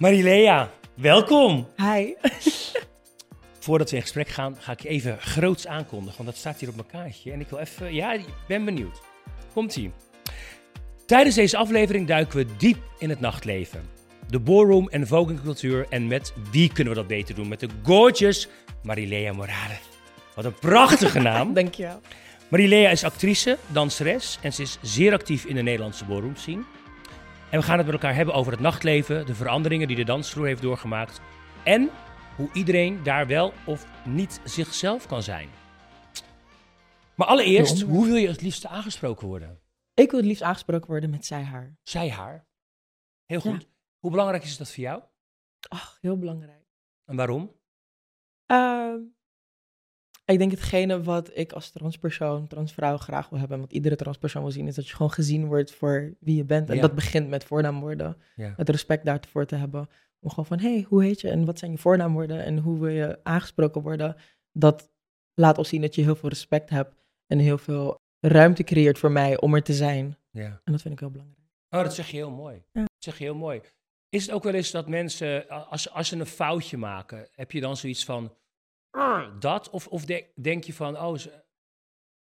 Marilea, welkom. Hi. Voordat we in gesprek gaan, ga ik je even groots aankondigen, want dat staat hier op mijn kaartje. En ik wil even, ja, ik ben benieuwd. Komt-ie. Tijdens deze aflevering duiken we diep in het nachtleven. De ballroom en vogingcultuur en met wie kunnen we dat beter doen? Met de gorgeous Marilea Morales. Wat een prachtige naam. Dankjewel. Marilea is actrice, danseres en ze is zeer actief in de Nederlandse ballroom scene. En we gaan het met elkaar hebben over het nachtleven, de veranderingen die de dansvloer heeft doorgemaakt en hoe iedereen daar wel of niet zichzelf kan zijn. Maar allereerst, hoe wil je het liefst aangesproken worden? Ik wil het liefst aangesproken worden met zij haar. Zij haar. Heel goed. Ja. Hoe belangrijk is dat voor jou? Ach, heel belangrijk. En waarom? Ehm, ik denk hetgene wat ik als transpersoon, transvrouw graag wil hebben, en wat iedere transpersoon wil zien, is dat je gewoon gezien wordt voor wie je bent. En Ja. dat begint met voornaamwoorden. Ja. Het respect daarvoor te hebben. Om gewoon van, hé, hey, hoe heet je en wat zijn je voornaamwoorden en hoe wil je aangesproken worden? Dat laat ons zien dat je heel veel respect hebt en heel veel ruimte creëert voor mij om er te zijn. ja. En dat vind ik heel belangrijk. Oh, dat zeg je heel mooi. Ja. Dat zeg je heel mooi. Is het ook wel eens dat mensen, als, als ze een foutje maken, heb je dan zoiets van "Arr, dat? Of, of de- denk je van, oh, ze-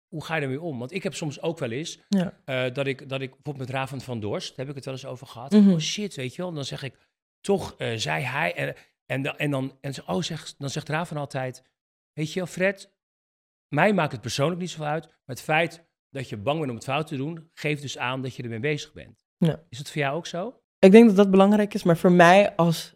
hoe ga je ermee om? Want ik heb soms ook wel eens Ja. eh, dat, ik, dat ik bijvoorbeeld met Raven van Dorst, daar heb ik het wel eens over gehad. Mhm. Oh shit, weet je wel. Dan zeg ik toch, eh, zei hij. En, en, en dan, en zo, oh, zeg, dan zegt Raven altijd, weet je wel, Fred, mij maakt het persoonlijk niet zoveel uit. Maar het feit dat je bang bent om het fout te doen, geeft dus aan dat je ermee bezig bent. Ja. Is het voor jou ook zo? Ik denk dat dat belangrijk is, maar voor mij als...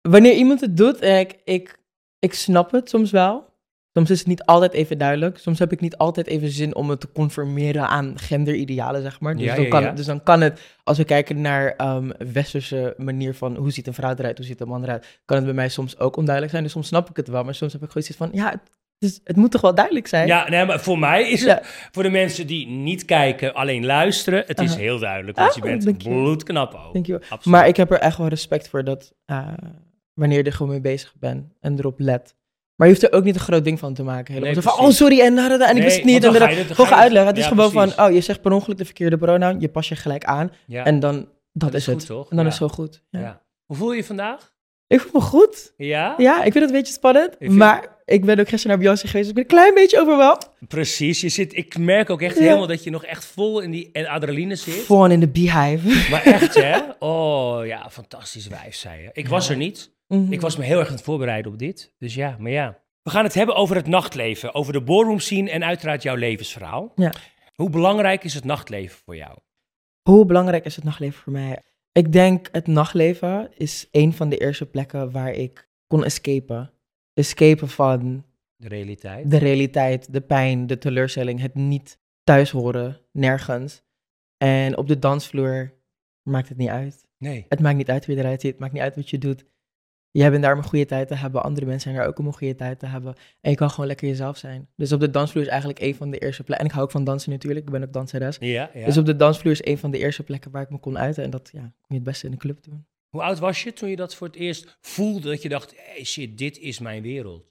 Wanneer iemand het doet, en ik, ik, ik snap het soms wel. Soms is het niet altijd even duidelijk. Soms heb ik niet altijd even zin om het te conformeren aan genderidealen, zeg maar. Dus, Ja, dan, ja, kan, ja. dus dan kan het, als we kijken naar ehm westerse manier van hoe ziet een vrouw eruit, hoe ziet een man eruit, kan het bij mij soms ook onduidelijk zijn. Dus soms snap ik het wel, maar soms heb ik gewoon zoiets van, ja, het, is- het moet toch wel duidelijk zijn? Ja, nee, maar voor mij is het, Ja. voor de mensen die niet kijken, alleen luisteren, het is heel duidelijk. Want je Ah, bent je. bloedknap ook. Maar ik heb er echt wel respect voor dat eh, wanneer je er gewoon mee bezig bent en erop let. Maar je hoeft er ook niet een groot ding van te maken. Helemaal Nee, van, oh sorry, en, en, en ik wist het niet. En ga je gewoon gaan uitleggen. Het is gewoon precies. van, oh, je zegt per ongeluk de verkeerde pronoun. Je pas je gelijk aan. ja. En dan, dat, is is, goed, het. toch? En dan Ja. is het zo goed. Hoe voel je je vandaag? Ik voel me goed. Ja? Ja, ik vind het een beetje spannend. Maar ik ben ook gisteren naar Beyoncé geweest. Dus ik ben een klein beetje overweldigd. Precies. Je zit, ik merk ook echt helemaal dat je nog echt vol in die adrenaline zit. Gewoon in de beehive. Maar echt, hè? Oh, ja, fantastisch wijf, zei je. Ik was er niet. Mhm. Ik was me heel erg aan het voorbereiden op dit. Dus ja, maar ja. We gaan het hebben over het nachtleven, over de ballroom scene en uiteraard jouw levensverhaal. Ja. Hoe belangrijk is het nachtleven voor jou? Hoe belangrijk is het nachtleven voor mij? Ik denk het nachtleven is een van de eerste plekken waar ik kon escapen. Escapen van De realiteit? de realiteit, de pijn, de teleurstelling, het niet thuis horen, nergens. En op de dansvloer maakt het niet uit. Nee. Het maakt niet uit wie eruit ziet, het maakt niet uit wat je doet. Jij bent daar om een goede tijd te hebben, andere mensen zijn daar ook om een goede tijd te hebben. En je kan gewoon lekker jezelf zijn. Dus op de dansvloer is eigenlijk een van de eerste plekken. En ik hou ook van dansen natuurlijk, ik ben ook danseres. Ja, ja. Dus op de dansvloer is een van de eerste plekken waar ik me kon uiten. En dat ja, kon je het beste in de club doen. Hoe oud was je toen je dat voor het eerst voelde? Dat je dacht, hey shit, dit is mijn wereld.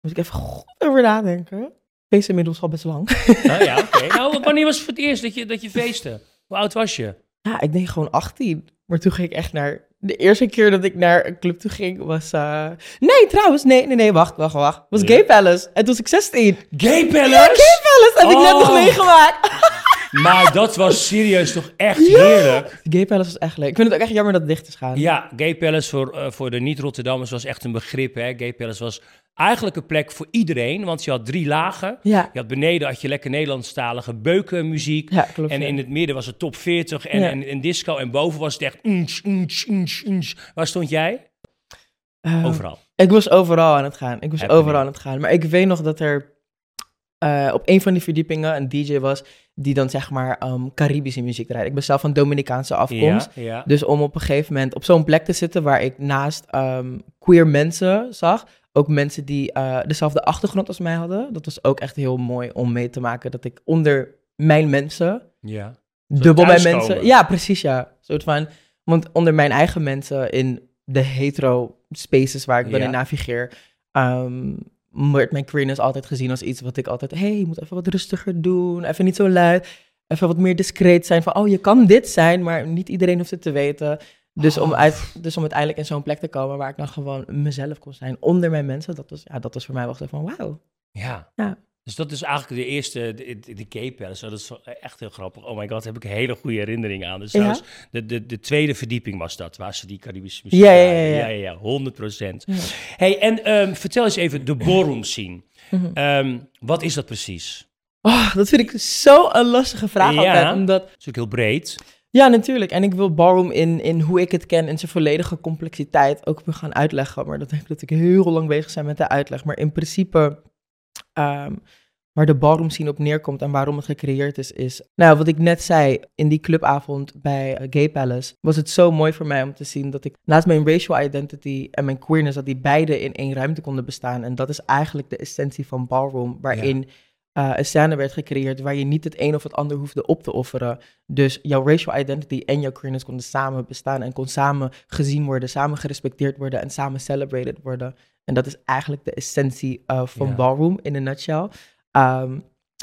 Moet ik even goed over nadenken. Feest inmiddels al best lang. Nou ja, oké. Nou, wanneer was het voor het eerst dat je, dat je feestte? Hoe oud was je? Ja, ik denk gewoon 18. Maar toen ging ik echt naar... De eerste keer dat ik naar een club toe ging was... eh, Nee, trouwens. Nee, nee, nee. Wacht, wacht, wacht. was Ja. Gay Palace. En toen was ik 16. Gay Palace? Gay Palace heb ik net nog Oh. meegemaakt. Maar dat was serieus toch echt Ja. heerlijk. Gay Palace was echt leuk. Ik vind het ook echt jammer dat het dicht is gaan. Ja, Gay Palace voor, eh, voor de niet-Rotterdammers was echt een begrip. Hè? Gay Palace was eigenlijk een plek voor iedereen, want je had drie lagen. Ja, Je had beneden had je lekker Nederlandstalige beukenmuziek. ja klopt. En ja. in het midden was het top 40 en, Ja. en, en disco. En boven was het echt... unch, unch, unch, unch. Waar stond jij? Eh, Overal. Ik was overal aan het gaan. Ik was overal aan het gaan. Maar ik weet nog dat er eh, op een van die verdiepingen een DJ was die dan zeg maar ehm, Caribische muziek draaide. Ik ben zelf van Dominicaanse afkomst. Ja, ja. Dus om op een gegeven moment op zo'n plek te zitten waar ik naast ehm, queer mensen zag, ook mensen die eh, dezelfde achtergrond als mij hadden, dat was ook echt heel mooi om mee te maken. Dat ik onder mijn mensen, ja. dubbel mijn mensen, ja precies ja, soort van, want onder mijn eigen mensen in de hetero spaces waar ik dan Ja. in navigeer, ehm, wordt mijn queerness altijd gezien als iets wat ik altijd, hey, je moet even wat rustiger doen, even niet zo luid, even wat meer discreet zijn van, oh, je kan dit zijn, maar niet iedereen hoeft het te weten. Dus, om Oh. uit, dus om uiteindelijk in zo'n plek te komen waar ik dan gewoon mezelf kon zijn onder mijn mensen, dat was, ja, dat was voor mij wel zo van wauw. Ja. Ja. Dus dat is eigenlijk de eerste, de, de, palace. Dat is echt heel grappig. Oh my god, daar heb ik een hele goede herinnering aan. Dus Ja? de, de, de tweede verdieping was dat, waar ze die Caribische muziek Ja, ja, ja, ja, ja. ja, ja, 100 procent. Hey, en ehm, vertel eens even de ballroom scene. Mhm. Ehm, wat is dat precies? Oh, dat vind ik zo een lastige vraag Ja. altijd, omdat Dat is ook heel breed. Ja, natuurlijk. En ik wil ballroom in, in hoe ik het ken in zijn volledige complexiteit ook weer gaan uitleggen. Maar dat denk ik dat ik heel lang bezig zijn met de uitleg. Maar in principe, ehm, waar de ballroom scene op neerkomt en waarom het gecreëerd is, is... Nou, wat ik net zei, in die clubavond bij eh, Gay Palace was het zo mooi voor mij om te zien dat ik naast mijn racial identity en mijn queerness, dat die beide in één ruimte konden bestaan. En dat is eigenlijk de essentie van ballroom, waarin... eh, een scène werd gecreëerd waar je niet het een of het ander hoefde op te offeren. Dus jouw racial identity en jouw queerness konden samen bestaan en kon samen gezien worden, samen gerespecteerd worden en samen celebrated worden. En dat is eigenlijk de essentie eh, van Ja. ballroom in een nutshell. Ehm,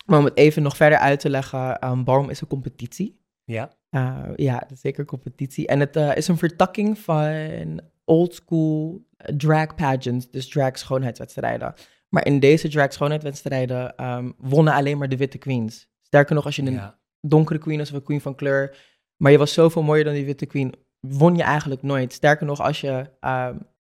maar om het even nog verder uit te leggen, um, ballroom is een competitie. Ja. Uh, ja, zeker competitie. En het eh, is een vertakking van old school drag pageants, dus drag schoonheidswedstrijden. Maar in deze drag schoonheidswedstrijden ehm, wonnen alleen maar de witte queens. Sterker nog, als je een donkere queen was of een queen van kleur, maar je was zoveel mooier dan die witte queen, won je eigenlijk nooit. Sterker nog, als je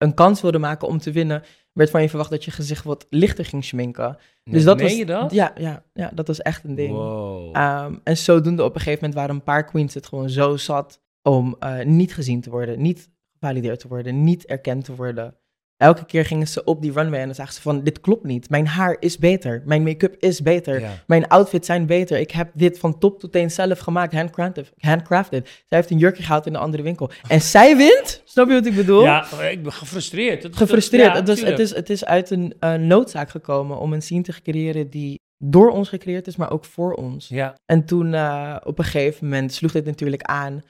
een kans wilde maken om te winnen, werd van je verwacht dat je gezicht wat lichter ging schminken. Dus dat Meen was, je dat? Ja, ja, ja, dat was echt een ding. Wow. Ehm, en zodoende op een gegeven moment waren een paar queens het gewoon zo zat om eh, niet gezien te worden, niet gevalideerd te worden, niet erkend te worden. Elke keer gingen ze op die runway en dan zagen ze van, dit klopt niet. Mijn haar is beter, mijn make-up is beter, Ja. mijn outfits zijn beter. Ik heb dit van top tot teen zelf gemaakt, handcrafted. handcrafted. Zij heeft een jurkje gehaald in een andere winkel. En zij wint? Snap je wat ik bedoel? Ja, ik ben gefrustreerd. Gefrustreerd. dat- ja, het, was, het, is, het is uit een eh, noodzaak gekomen om een scene te creëren die door ons gecreëerd is, maar ook voor ons. Ja, En toen eh, op een gegeven moment sloeg dit natuurlijk aan.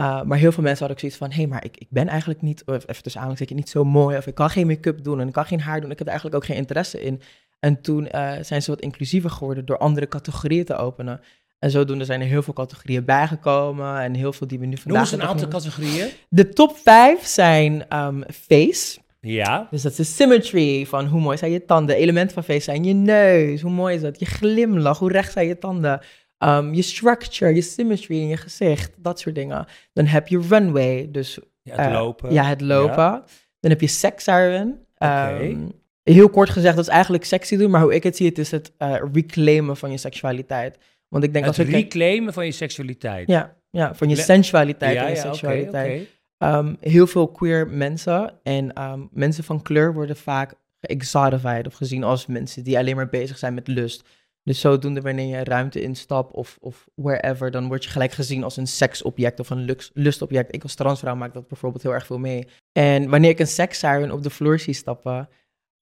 Uh, maar heel veel mensen hadden ook zoiets van: hé, hey, maar ik, ik ben eigenlijk niet, of even tussen aanhalingstekens, niet zo mooi. Of ik kan geen make-up doen en ik kan geen haar doen. Ik heb er eigenlijk ook geen interesse in. En toen uh, zijn ze wat inclusiever geworden door andere categorieën te openen. En zodoende zijn er heel veel categorieën bijgekomen. En heel veel die we nu Noem vandaag eens een aantal categorieën. De top vijf zijn um, face. Ja. Dus dat is de symmetry van hoe mooi zijn je tanden. Elementen van face zijn je neus. Hoe mooi is dat? Je glimlach. Hoe recht zijn je tanden? Um, je structure, je symmetry in je gezicht, dat soort dingen. Dan heb je runway, dus Ja, het uh, lopen. Ja, het lopen. Ja. Dan heb je sex siren. Oké. Um, heel kort gezegd, dat is eigenlijk sexy doen, maar hoe ik het zie, het is het uh, reclaimen van je seksualiteit. Want ik denk het als ik reclaimen van je seksualiteit. Ja, ja van je Le sensualiteit ja, en je ja, seksualiteit. Okay, okay. Um, heel veel queer mensen en um, mensen van kleur worden vaak geexotified of gezien als mensen die alleen maar bezig zijn met lust. Dus zodoende wanneer je ruimte instapt of, of wherever, dan word je gelijk gezien als een seksobject of een lux, lustobject. Ik als transvrouw maak dat bijvoorbeeld heel erg veel mee. En wanneer ik een sekssiren op de vloer zie stappen,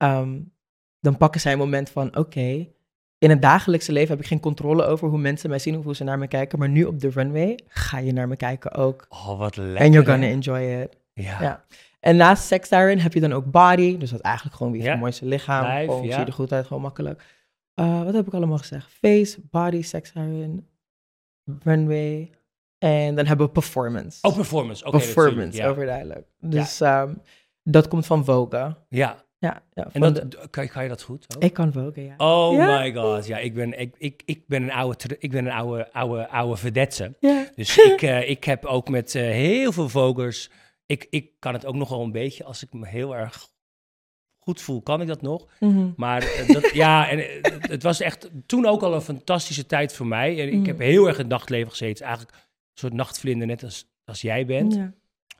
um, dan pakken zij een moment van, oké, okay, in het dagelijkse leven heb ik geen controle over hoe mensen mij zien of hoe ze naar me kijken. Maar nu op de runway ga je naar me kijken ook. Oh, wat lekker. And you're gonna enjoy it. Ja. ja. En naast sex siren heb je dan ook body. Dus dat is eigenlijk gewoon Ja. het mooiste lichaam. Lijf, gewoon, ja. zie je er goed uit, gewoon makkelijk. Uh, wat heb ik allemaal gezegd? Face, body, sex runway. En dan hebben we performance. Oh, performance. Oké, performance, ja. overduidelijk. Dus um, dat komt van Vogue. Ja. Ja, ja en dat, de- kan, kan je dat goed? Ook? ik kan Vogue, ja. Oh Ja. my god, ja, ik ben, ik, ik, ik ben een oude, ik ben een oude, oude, oude vedette. Ja. Dus ik, eh, ik heb ook met eh, heel veel vogers, ik, ik kan het ook nog wel een beetje, als ik me heel erg goed voel, kan ik dat nog. Mhm. Maar eh, dat, ja, en eh, het- het was echt toen ook al een fantastische tijd voor mij. En ik Mhm. heb heel erg in het nachtleven gezeten, eigenlijk een soort nachtvlinder, net als, als jij bent. Ja.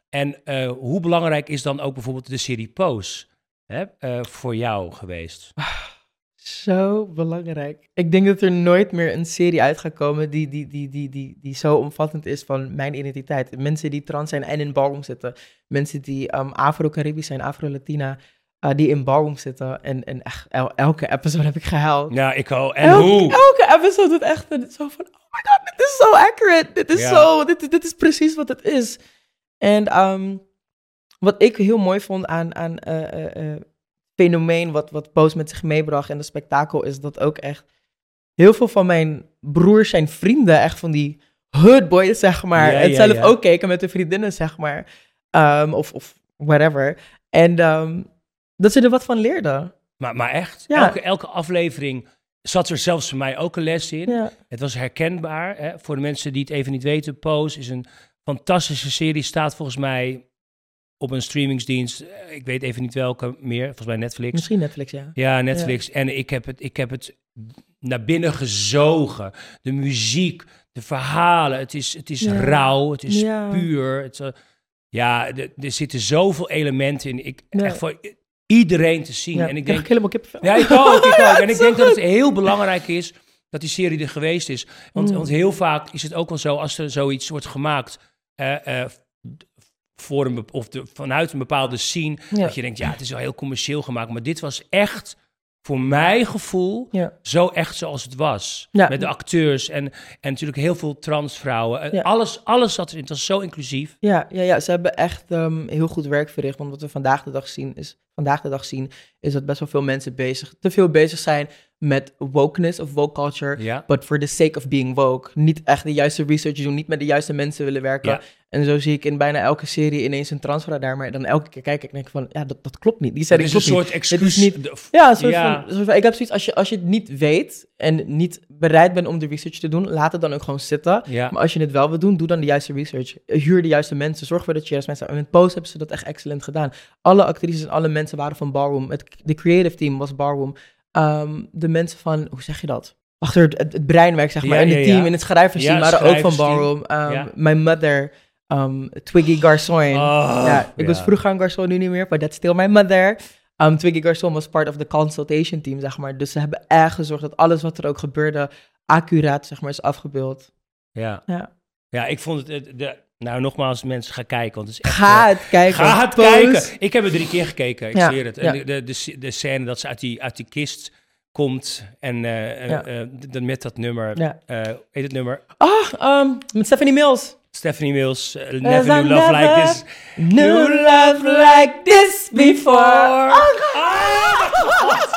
En eh, hoe belangrijk is dan ook bijvoorbeeld de serie Pose hè, voor jou geweest? Zo belangrijk. Ik denk dat er nooit meer een serie uit gaat komen die, die, die, die, die, die zo omvattend is van mijn identiteit. Mensen die trans zijn en in ballroom zitten. Mensen die um, Afro-Caribisch zijn, Afro-Latina, uh, die in ballroom zitten. En, en echt, el- elke episode heb ik gehuild. Ja, ik al. En Elk- hoe? Elke episode het echt een- zo van, oh my god, dit is zo accurate. Dit is Ja. zo, dit, dit is precies wat het is. En um, wat ik heel mooi vond aan, aan uh, uh, uh, fenomeen wat, wat Post met zich meebracht en de spektakel, is dat ook echt heel veel van mijn broers zijn vrienden echt van die hood boys, zeg maar. Ja, en ja, zelf ook keken met de vriendinnen, zeg maar. Ehm, of, of whatever. En ehm, dat ze er wat van leerden. Maar, maar echt, Ja. elke, elke aflevering zat er zelfs voor mij ook een les in. Ja. Het was herkenbaar. Hè? Voor de mensen die het even niet weten, Pose is een fantastische serie. Staat volgens mij op een streamingsdienst. Eh, Ik weet even niet welke meer. Volgens mij Netflix. Misschien Netflix, ja. Ja, Netflix. En ik heb, het, ik heb het naar binnen gezogen. De muziek, de verhalen. Het is, het is Ja. rauw, het is puur. Het, eh, ja, de- er zitten zoveel elementen in. Ik. Echt voor iedereen te zien. ja. En ik denk, helemaal kippenvel. ja, ik ook. Ik, ook. En ik denk dat het heel belangrijk is dat die serie er geweest is. Want, Mm. want heel vaak is het ook wel zo, als er zoiets wordt gemaakt eh, voor een, of de, vanuit een bepaalde scene, Ja. dat je denkt, ja, het is wel heel commercieel gemaakt. Maar dit was echt, voor mijn gevoel, Ja. zo echt zoals het was. Ja. Met de acteurs en, en natuurlijk heel veel transvrouwen. En Ja. Alles, alles zat erin. Het was zo inclusief. Ja, ja, ja, ze hebben echt ehm, heel goed werk verricht. Want wat we vandaag de dag zien is, vandaag de dag zien, is dat best wel veel mensen bezig, te veel bezig zijn met wokeness of woke culture. Ja. But for the sake of being woke. Niet echt de juiste research doen, niet met de juiste mensen willen werken. Ja. En zo zie ik in bijna elke serie ineens een transvrouw daar. Maar dan elke keer kijk ik en denk ik van, ja, dat, dat klopt niet. Die Het setting is een soort niet. Excuus. niet- Ja, soort Ja. Van, soort van- ik heb zoiets, als je, als je het niet weet en niet bereid bent om de research te doen, laat het dan ook gewoon zitten. Ja. Maar als je het wel wil doen, doe dan de juiste research. Huur de juiste mensen. Zorg ervoor dat je juist mensen... En met Pose hebben ze dat echt excellent gedaan. Alle actrices en alle mensen waren van Ballroom. Het, de creative team was Ballroom. Ehm, de mensen van... Hoe zeg je dat? Achter het, het, het breinwerk, zeg maar. En het team en het schrijversteam waren ook van. Ballroom. Ehm. Mijn mother, ehm, Twiggy Garçon. Oh, ja, ik was vroeger aan Garçon, nu niet meer. But that's still my mother. Um, Twiggy Garçon was part of the consultation team, zeg maar. Dus ze hebben echt gezorgd dat alles wat er ook gebeurde... accuraat, zeg maar, is afgebeeld. Ja. Ja. Ja, ik vond het... De, nou, nogmaals, mensen, ga kijken. Want het is echt... Ga eh, het kijken. Ga het kijken. Ik heb het drie keer gekeken, ik Ja, zweer het. Ja. de, de, de, de scène dat ze uit die, uit die kist komt en eh, eh, Ja. eh, d- d- met dat nummer, Ja. heet het nummer? Ah, ehm, met Stephanie Mills. Stephanie Mills, Never Knew Love Like This. Knew love like this before. Ah!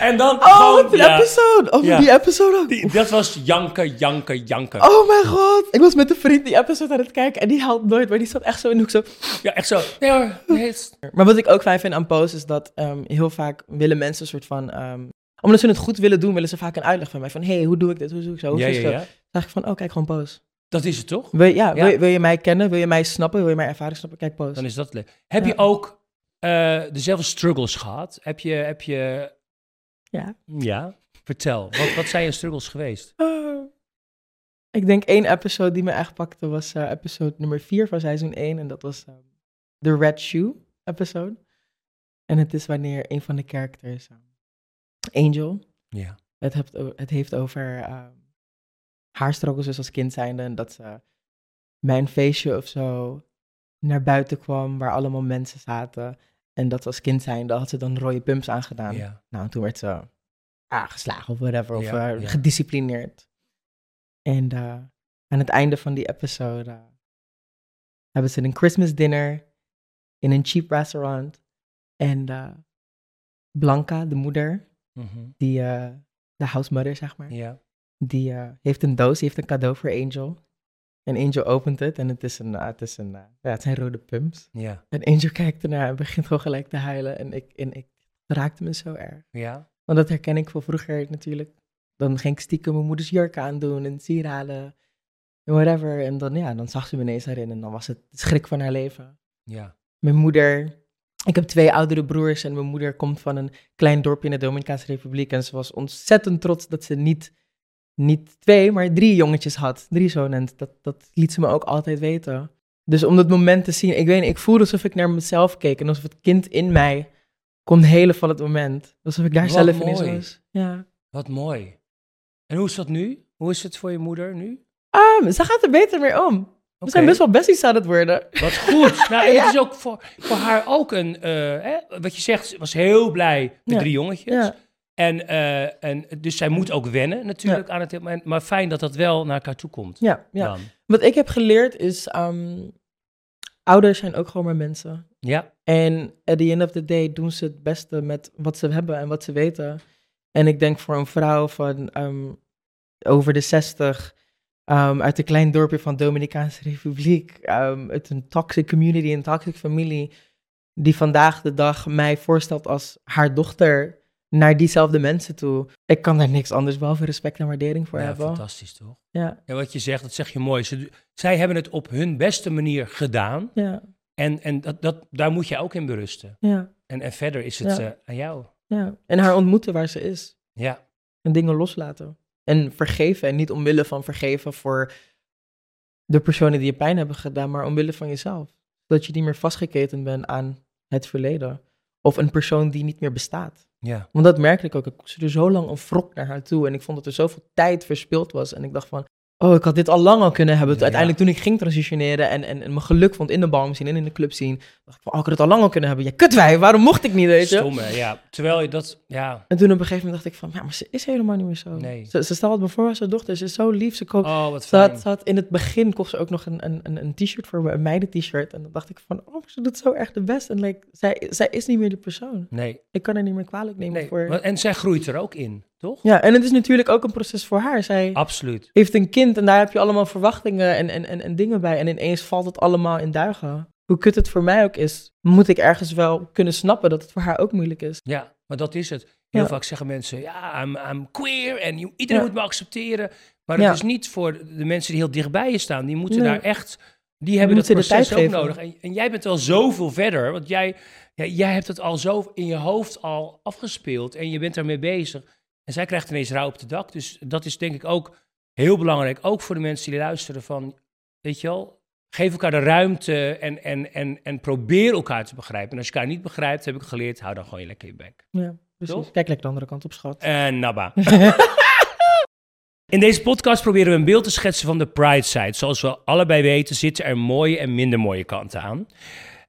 En dan Oh, gewoon, die ja, episode. Oh, Ja. die episode ook. die- dat was janken, janken, janken. Oh mijn god. Ik was met een vriend die episode aan het kijken en die helpt nooit, maar die zat echt zo in de hoek zo. Ja, echt zo. Nee hoor, nee, Maar wat ik ook fijn vind aan posts is dat ehm, heel vaak willen mensen een soort van... ehm, omdat ze het goed willen doen, willen ze vaak een uitleg van mij. Van, hey, hoe doe ik dit? Hoe doe ik zo? Hoe ja, is zo? ja. Dan zeg ik van, oh, kijk gewoon posts. Dat is het toch? Wil, je- ja, Ja. Wil, je, wil je mij kennen? Wil je mij snappen? Wil je mijn ervaring snappen? Kijk posts. Dan is dat leuk. Heb Ja. je ook eh, dezelfde struggles gehad? Heb je, heb je... Ja. Ja, vertel. Wat, wat zijn je struggles geweest? Ah. Ik denk één episode die me echt pakte was eh, episode nummer 4 van seizoen 1. En dat was ehm, de Red Shoe episode. En het is wanneer een van de characters, ehm, Angel, Ja. het, hebt, het heeft over ehm, haar struggles dus als kind zijnde. En dat ze bij een feestje of zo naar buiten kwam waar allemaal mensen zaten. En dat als kind zijnde had ze dan rode pumps aangedaan. ja. Nou, en toen werd ze aangeslagen of whatever, of Ja, eh, ja. gedisciplineerd. En eh, aan het einde van die episode eh, hebben ze een Christmas dinner in een cheap restaurant. En Blanca, de moeder, Mhm. die, eh, de housemother zeg maar, Ja. die heeft een doos, die heeft een cadeau voor Angel. En Angel opent het en het is een, het is een, eh, ja, het zijn rode pumps. Ja. En Angel kijkt ernaar en begint gewoon gelijk te huilen. En ik, en ik raakte me zo erg. Ja. Want dat herken ik van vroeger natuurlijk. Dan ging ik stiekem mijn moeders jurk aandoen en sieraden en whatever. En dan, ja, dan zag ze me ineens daarin en dan was het de schrik van haar leven. Ja. Mijn moeder, ik heb twee oudere broers en mijn moeder komt van een klein dorpje in de Dominicaanse Republiek. En ze was ontzettend trots dat ze niet, niet twee, maar drie jongetjes had. Drie zonen. En dat, dat liet ze me ook altijd weten. Dus om dat moment te zien, ik weet niet, ik voelde alsof ik naar mezelf keek. En alsof het kind in mij kon helen van het moment. Alsof ik daar Wat zelf mooi. was. Ja. Wat mooi. En hoe is dat nu? Hoe is het voor je moeder nu? Ah, ze gaat er beter mee om. We Oké. zijn best wel besties aan het worden. Wat goed. Nou, en het is ook voor, voor haar ook een... eh, hè, wat je zegt, ze was heel blij met Ja. drie jongetjes. Ja, En, eh, en dus zij moet ook wennen natuurlijk aan het moment. Maar fijn dat dat wel naar elkaar toe komt. ja, ja. Dan. Wat ik heb geleerd is, ehm, ouders zijn ook gewoon maar mensen. Ja. En at the end of the day doen ze het beste met wat ze hebben en wat ze weten. En ik denk voor een vrouw van ehm, over de 60, Um, uit een klein dorpje van Dominicaanse Republiek. Uit een toxic community, een toxic familie. Die vandaag de dag mij voorstelt als haar dochter naar diezelfde mensen toe. Ik kan daar niks anders behalve respect en waardering voor ja, hebben. fantastisch toch? Ja. En wat je zegt, dat zeg je mooi. Ze, zij hebben het op hun beste manier gedaan. Ja. En, en dat, dat, daar moet je ook in berusten. Ja. En, en verder is het Ja. eh, aan jou. ja. En haar ontmoeten waar ze is. Ja, En dingen loslaten. En vergeven. En niet omwille van vergeven voor de personen die je pijn hebben gedaan, maar omwille van jezelf. Dat je niet meer vastgeketen bent aan het verleden. Of een persoon die niet meer bestaat. Ja. Want dat merkte ik ook. Ik koesterde zo lang een wrok naar haar toe. En ik vond dat er zoveel tijd verspild was. En ik dacht van, oh, ik had dit al lang al kunnen hebben. Ja. Uiteindelijk toen ik ging transitioneren en, en, en mijn geluk vond in de balm zien en in de club zien. dacht ik van, oh, ik had het al lang al kunnen hebben. Ja, kut wij, waarom mocht ik niet, weet je? Stom, hè? Ja. Terwijl je dat, ja. En toen op een gegeven moment dacht ik van, ja, maar ze is helemaal niet meer zo. Nee. Ze, ze stelt me voor als haar dochter. Ze is zo lief. Ze, koopt, Oh, wat ze, fijn. had, ze had in het begin kocht ze ook nog een, een, een, een t-shirt voor me, een meiden-t-shirt. En dan dacht ik van, oh, ze doet zo erg de best. En like, zij, zij is niet meer de persoon. Nee, Ik kan haar niet meer kwalijk nemen nee. voor... En zij groeit er ook in, toch? Ja, en het is natuurlijk ook een proces voor haar. Zij Absoluut. heeft een kind en daar heb je allemaal verwachtingen en, en, en, en dingen bij. En ineens valt het allemaal in duigen. Hoe kut het voor mij ook is, moet ik ergens wel kunnen snappen dat het voor haar ook moeilijk is. Ja, maar dat is het. Heel Ja. vaak zeggen mensen, ja, I'm, I'm queer en iedereen Ja. moet me accepteren. Maar dat Ja. is niet voor de mensen die heel dichtbij je staan. Die moeten Nee. daar echt, die hebben dat proces ook nodig. En, en jij bent al zoveel verder, want jij, jij hebt het al zo in je hoofd al afgespeeld en je bent daarmee bezig. En zij krijgt ineens rouw op de dak. Dus dat is denk ik ook heel belangrijk, ook voor de mensen die luisteren van, weet je wel, geef elkaar de ruimte en, en, en, en probeer elkaar te begrijpen. En als je elkaar niet begrijpt, heb ik geleerd, hou dan gewoon je lekker je bek. Ja, precies. Toch? Kijk lekker de andere kant op, schat. En nabba. In deze podcast proberen we een beeld te schetsen van de Pride side. Zoals we allebei weten zitten er mooie en minder mooie kanten aan.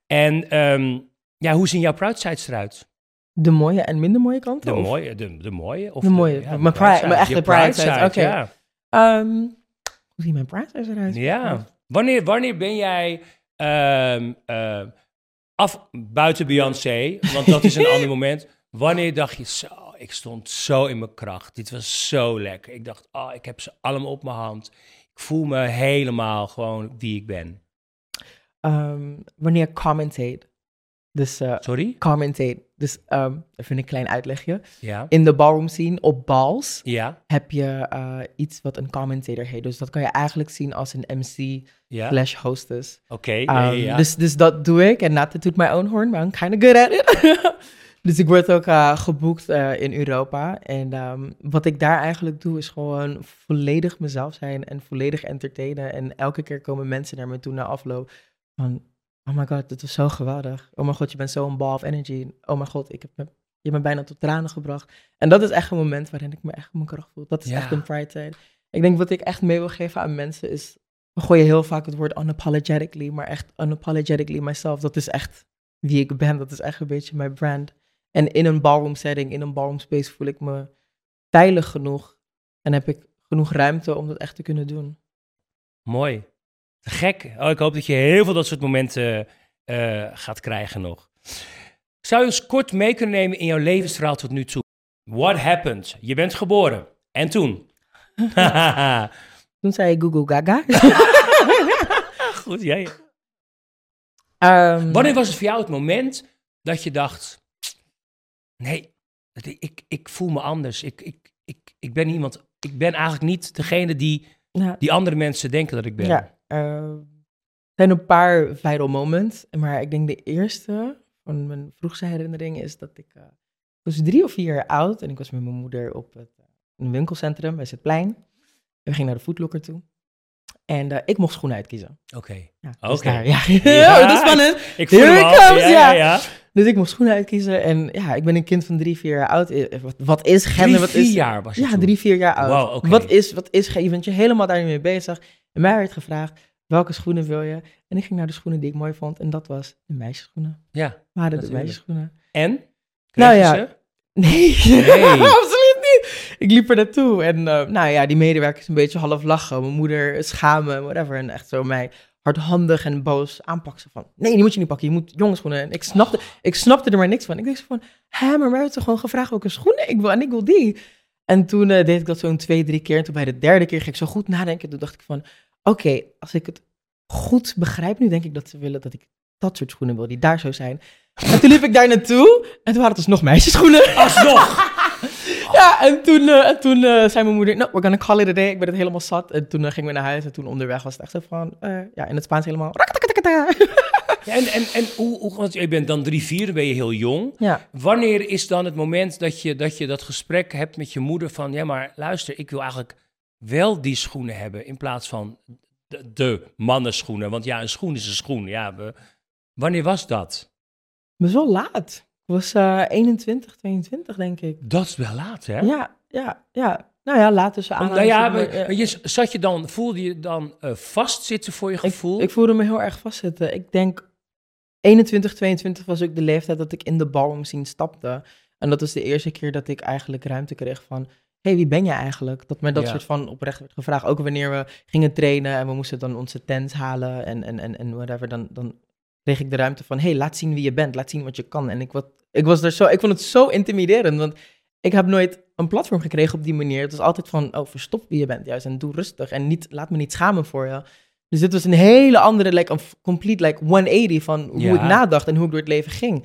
En ehm, ja, hoe zien jouw Pride sides eruit? De mooie en minder mooie kanten? De of? mooie, de, de mooie? Of De mooie, ja, de mijn pride- mijn echte pride side, oké. Ja. Ehm, hoe ziet mijn pride eruit? ja. Wanneer, wanneer ben jij ehm, ehm, af buiten Beyoncé? Want dat is een ander moment. Wanneer dacht je zo, ik stond zo in mijn kracht. Dit was zo lekker. Ik dacht, oh, ik heb ze allemaal op mijn hand. Ik voel me helemaal gewoon wie ik ben. Wanneer commentate. Dus eh Sorry? commentate. Dus ehm even een klein uitlegje. Ja. In de ballroom scene op bals Ja. heb je eh, iets wat een commentator heet. Dus dat kan je eigenlijk zien als een MC Ja. slash hostess. Oké. Um, ja. dus, dus dat doe ik. En not to toot my own horn, maar I'm kind of good at it. dus ik word ook eh, geboekt eh, in Europa. En ehm, wat ik daar eigenlijk doe, is gewoon volledig mezelf zijn en volledig entertainen. En elke keer komen mensen naar me toe na afloop van... Oh my god, dit was zo geweldig. Oh mijn god, je bent zo'n ball of energy. Oh mijn god, ik heb me, je hebt me bijna tot tranen gebracht. En dat is echt een moment waarin ik me echt op mijn kracht voel. Dat is Ja. echt een pride tijd. Ik denk wat ik echt mee wil geven aan mensen is... We gooien heel vaak het woord unapologetically, maar echt unapologetically myself. Dat is echt wie ik ben. Dat is echt een beetje mijn brand. En in een ballroom setting, in een ballroom space voel ik me veilig genoeg. En heb ik genoeg ruimte om dat echt te kunnen doen. Mooi. Gek. Oh, ik hoop dat je heel veel dat soort momenten eh, gaat krijgen nog. Zou je ons kort mee kunnen nemen in jouw levensverhaal tot nu toe? What happened? Je bent geboren. En toen? Toen zei ik Google Gaga. Goed, jij. Ehm, Wanneer was het voor jou het moment dat je dacht: nee, ik, ik voel me anders. Ik, ik, ik, ik ben iemand. Ik ben eigenlijk niet degene die, ja, die andere mensen denken dat ik ben. Ja, er zijn een paar viral moments. Maar ik denk de eerste van mijn vroegste herinnering is dat ik... eh, ik was drie of vier jaar oud en ik was met mijn moeder op het, eh, een winkelcentrum bij Zetplein. We gingen naar de Foodlocker toe. En eh, ik mocht schoenen uitkiezen. Oké. Ja, Oké. dus daar, ja. Ja, Oh, dat is spannend. Ik voel Here hem it al. comes, ja, ja. ja, ja. Dus ik mocht schoenen uitkiezen. En ja, ik ben een kind van drie, vier jaar oud. Wat, wat is Drie, gender? Wat vier is, jaar was je Ja, toen. drie, vier jaar oud. Oké. Wat is, wat is, je bent je helemaal daar niet mee bezig. En mij werd gevraagd, welke schoenen wil je? En ik ging naar de schoenen die ik mooi vond. En dat was de meisjesschoenen. Ja. Waren de meisjesschoenen. En? Nou ja. ze? Nee, Nee. absoluut niet. Ik liep er naartoe. En eh, nou ja, die medewerkers een beetje half lachen. Mijn moeder schamen, whatever. En echt zo mij hardhandig en boos aanpakken. Van, nee, die moet je niet pakken. Je moet jongensschoenen. En ik snapte, ik snapte er maar niks van. Ik dacht van, hè, maar hebben toch gewoon gevraagd welke schoenen ik wil. En ik wil die. En toen eh, deed ik dat zo'n twee, drie keer. En toen bij de derde keer ging ik zo goed nadenken. Toen dacht ik van, oké, als ik het goed begrijp nu, denk ik dat ze willen dat ik dat soort schoenen wil, die daar zo zijn. En toen liep ik daar naartoe. En toen waren het dus nog meisjesschoenen. Alsnog! Ja, en toen, eh, en toen eh, zei mijn moeder, no, we're gonna call it a day. Ik ben het helemaal zat. En toen gingen we naar huis en toen onderweg was het echt zo van, ja, in het Spaans helemaal... Ja, en en, en hoe, hoe, want je bent dan drie, vier, ben je heel jong. Ja, Wanneer is dan het moment dat je, dat je dat gesprek hebt met je moeder van... ja, maar luister, ik wil eigenlijk wel die schoenen hebben in plaats van de, de mannenschoenen. Want ja, een schoen is een schoen. Ja, we, wanneer was dat? maar zo laat. Ik was eh 21, 22 denk ik. Dat is wel laat, hè? Ja, ja, ja. Nou ja, later ze aan. nou ja, maar, maar je, zat je dan, voelde je dan eh, vastzitten voor je gevoel? Ik voelde me heel erg vastzitten. Ik denk 21, 22 was ook de leeftijd dat ik in de ballroom zien stapte. En dat was de eerste keer dat ik eigenlijk ruimte kreeg van... hey, wie ben je eigenlijk? Dat mij dat Ja. soort van oprecht werd gevraagd. Ook wanneer we gingen trainen en we moesten dan onze tents halen en, en, en, en whatever. Dan, dan kreeg ik de ruimte van, hey, laat zien wie je bent. Laat zien wat je kan. En ik, wat, ik, was er zo, ik vond het zo intimiderend, want ik heb nooit een platform gekregen op die manier. Het was altijd van, oh, verstop wie je bent juist en doe rustig. En niet, laat me niet schamen voor je. Dus dit was een hele andere, like, een complete like 180 van hoe Ja. ik nadacht en hoe ik door het leven ging.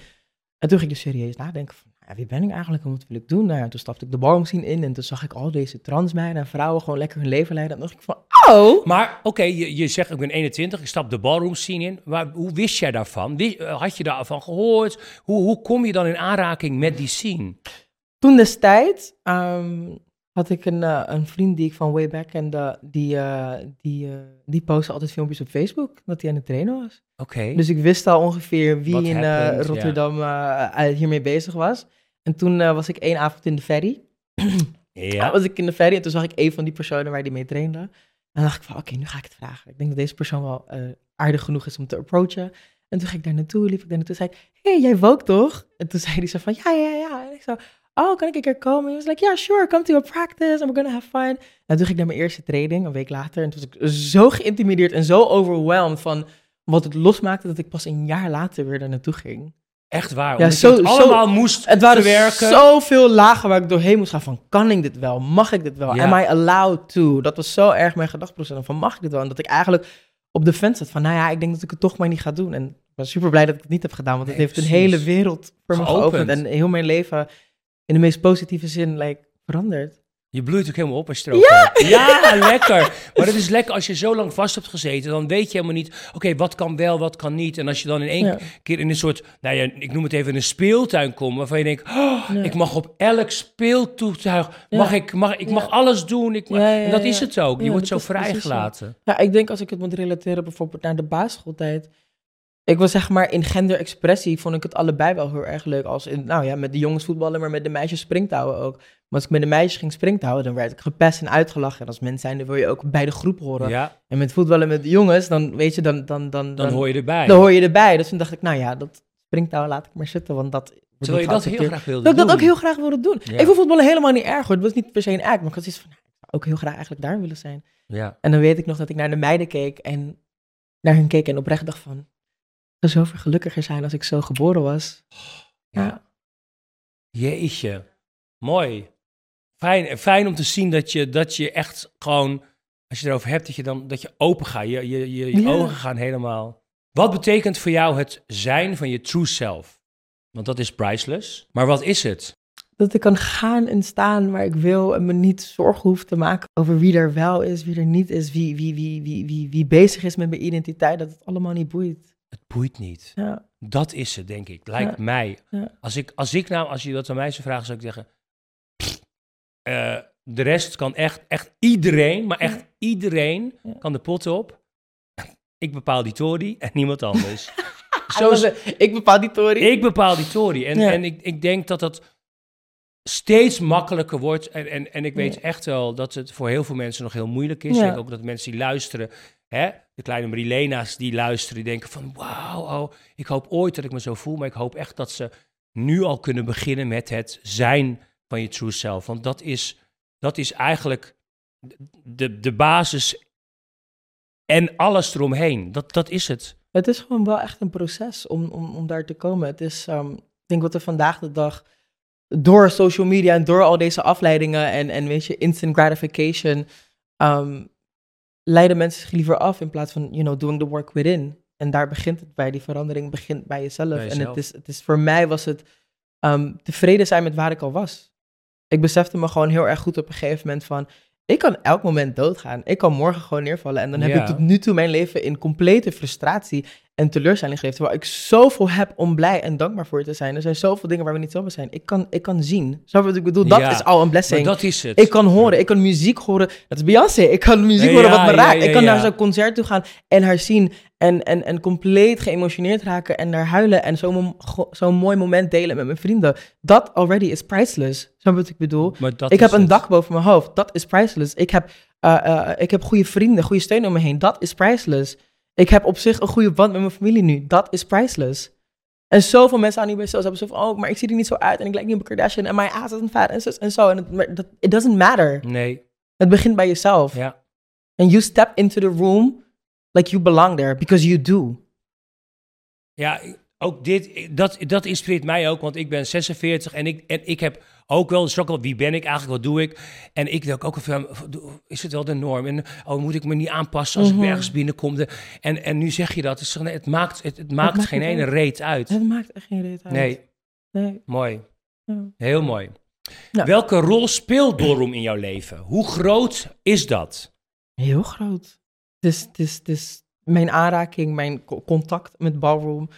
En toen ging ik dus serieus nadenken van, ja, wie ben ik eigenlijk en wat wil ik doen? Nou ja, toen stapte ik de ballroom scene in en toen zag ik al deze transmeiden en vrouwen gewoon lekker hun leven leiden. En toen dacht ik van, oh! Maar oké, je, je zegt ik ben 21, ik stap de ballroom scene in. Maar hoe wist jij daarvan? Eh, had je daarvan gehoord? Hoe, hoe kom je dan in aanraking met die scene? Toen destijds ehm, had ik een, eh, een vriend die ik van way back kende, die, eh, die, eh, die postte altijd filmpjes op Facebook dat hij aan het trainen was. Oké. Dus ik wist al ongeveer wie What in happened, Rotterdam eh, hiermee bezig was. En toen was ik één avond in de ferry. ja. was ik in de ferry en toen zag ik een van die personen waar die mee trainde. En dan dacht ik van, oké, nu ga ik het vragen. Ik denk dat deze persoon wel aardig genoeg is om te approachen. En toen ging ik daar naartoe, liep ik daar naartoe, zei ik, hey, jij woke toch? En toen zei hij zo van, ja, ja, ja. En ik zo, oh, kan ik een keer komen? Hij was like, yeah, sure, come to a practice and we're gonna have fun. En toen ging ik naar mijn eerste training, een week later. En toen was ik zo geïntimideerd en zo overwhelmed van wat het losmaakte, dat ik pas een jaar later weer daar naartoe ging. Echt waar. Ja, omdat je zo- het zo- allemaal moest Het waren verwerken. zoveel lagen waar ik doorheen moest gaan van, kan ik dit wel? Mag ik dit wel? Ja. Am I allowed to? Dat was zo erg mijn gedachtproces van, mag ik dit wel? En dat ik eigenlijk op de fence zat van, nou ja, ik denk dat ik het toch maar niet ga doen. En ik ben super blij dat ik het niet heb gedaan, want het Nee, heeft een hele wereld voor me geopend. En heel mijn leven in de meest positieve zin like, veranderd. Je bloeit ook helemaal op als je erover hebt. Ja, lekker. Maar het is lekker als je zo lang vast hebt gezeten. Dan weet je helemaal niet, oké, wat kan wel, wat kan niet. En als je dan in één Ja. keer in een soort, nou ja, ik noem het even een speeltuin komt. Waarvan je denkt, oh, Ja. ik mag op elk speeltoetuig, Ja. mag ik, mag, ik mag Ja. alles doen. Ik mag, Ja, ja, en dat ja. is het ook. Je Ja, wordt zo. vrijgelaten. Ja, ik denk als ik het moet relateren bijvoorbeeld naar de basisschooltijd. Ik was zeg maar in genderexpressie vond ik het allebei wel heel erg leuk. Als in, nou ja, met de jongens voetballen, maar met de meisjes springtouwen ook. Maar als ik met de meisjes ging springtouwen, dan werd ik gepest en uitgelachen. En als mens zijn, dan wil je ook bij de groep horen. Ja, En met voetballen met de jongens, dan weet je, dan, dan, dan, dan hoor je erbij. dan hoor je erbij. Dus toen dacht ik, nou ja, dat springtouwen laat ik maar zitten, want dat... Terwijl je dat heel graag wilde Dat ik dat doen. ook heel graag wilde doen. Ja. Ik vond voetballen helemaal niet erg hoor. Het was niet per se een act, maar ik had iets van, nou, ik zou ook heel graag eigenlijk daar willen zijn. Ja. En dan weet ik nog dat ik naar de meiden keek en naar hun keek en oprecht dacht van, zou zoveel gelukkiger zijn als ik zo geboren was. Ja. Jeetje. Mooi. Fijn, fijn om te zien dat je, dat je echt gewoon, als je erover hebt, dat je dan dat je open gaat. Je, je, je, je Ja. ogen gaan helemaal. Wat betekent voor jou het zijn van je true self? Want dat is priceless. Maar wat is het? Dat ik kan gaan en staan waar ik wil en me niet zorgen hoef te maken over wie er wel is, wie er niet is, wie, wie, wie, wie, wie, wie bezig is met mijn identiteit, dat het allemaal niet boeit. Het boeit niet. Ja, Dat is het, denk ik. Lijkt Ja. mij. Ja. Als, ik, als ik nou, als je dat aan mij zou vragen, zou ik zeggen... pff, eh, de rest kan echt, echt iedereen, maar echt iedereen kan de pot op. Ik bepaal die Tory en niemand anders. Zo Zo is het. Ik bepaal die Tory. ik bepaal die Tory. En, en ik, ik denk dat dat steeds makkelijker wordt. En, en, en ik weet echt wel dat het voor heel veel mensen nog heel moeilijk is. Ik denk ook dat mensen die luisteren, de kleine Marilena's die luisteren, die denken van wauw, oh, ik hoop ooit dat ik me zo voel. Maar ik hoop echt dat ze nu al kunnen beginnen met het zijn van je true self. Want dat is, dat is eigenlijk de, de basis en alles eromheen. Dat, dat is het. Het is gewoon wel echt een proces om, om, om daar te komen. Het is, ehm, ik denk wat er vandaag de dag door social media en door al deze afleidingen en, en weet je, instant gratification, um, leiden mensen zich liever af in plaats van, you know, doing the work within. En daar begint het bij, die verandering begint bij jezelf. En het is, het is, voor mij was het um, tevreden zijn met waar ik al was. Ik besefte me gewoon heel erg goed op een gegeven moment van, ik kan elk moment doodgaan. Ik kan morgen gewoon neervallen. En dan heb ik tot nu toe mijn leven in complete frustratie en teleurstelling geleefd. Terwijl ik zoveel heb om blij en dankbaar voor te zijn. Er zijn zoveel dingen waar we niet zo mee zijn. Ik kan, ik kan zien. Zo wat ik bedoel? Dat is al een blessing. dat is het. Ik kan horen. Ik kan muziek horen. Dat is Beyoncé. Ik kan muziek horen wat me raakt. ik kan naar zo'n concert toe gaan en haar zien. En, en, en compleet geëmotioneerd raken en naar huilen. En zo'n zo mooi moment delen met mijn vrienden. Dat already is priceless. Zo wat ik bedoel? ik heb een dak boven mijn hoofd. Dat is priceless. Ik heb, uh, uh, ik heb goede vrienden, goede steun om me heen. Dat is priceless. Ik heb op zich een goede band met mijn familie nu. Dat is priceless. En zoveel mensen aan die bij hebben zo van, oh, maar ik zie er niet zo uit en ik lijk niet op een Kardashian en mijn ass is een vet en zo en zo. En het, it doesn't matter. Nee. Het begint bij jezelf. Ja. And you step into the room like you belong there, because you do. Ja, ook dit, dat, dat inspireert mij ook, want ik ben 46 en ik, en ik heb ook wel de struggle, wie ben ik eigenlijk, wat doe ik? En ik denk ook van, is het wel de norm? En oh, moet ik me niet aanpassen als ik mhm. ergens binnenkom? En, en nu zeg je dat, het, het maakt, het, het maakt geen ene reet uit. Het maakt echt geen reet uit. Nee. nee. Mooi. Heel mooi. Welke rol speelt Ballroom in jouw leven? Hoe groot is dat? Heel groot. Dus, dus, dus mijn aanraking, mijn contact met Ballroom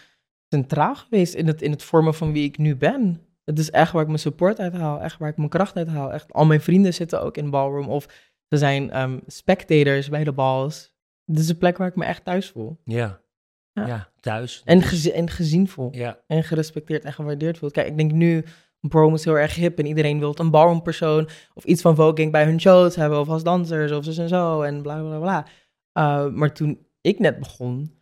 centraal geweest in het, in het vormen van wie ik nu ben. Het is echt waar ik mijn support uit haal, echt waar ik mijn kracht uit haal. Echt, al mijn vrienden zitten ook in ballroom of ze zijn um, spectators bij de balls. Het is een plek waar ik me echt thuis voel. Ja, ja. thuis. En, en gezien voel. Ja. En gerespecteerd en gewaardeerd voel. Kijk, ik denk nu, ballroom is heel erg hip en iedereen wil een ballroom persoon of iets van voging bij hun shows hebben of als dansers of zo en zo en bla bla bla. Uh, maar toen ik net begon,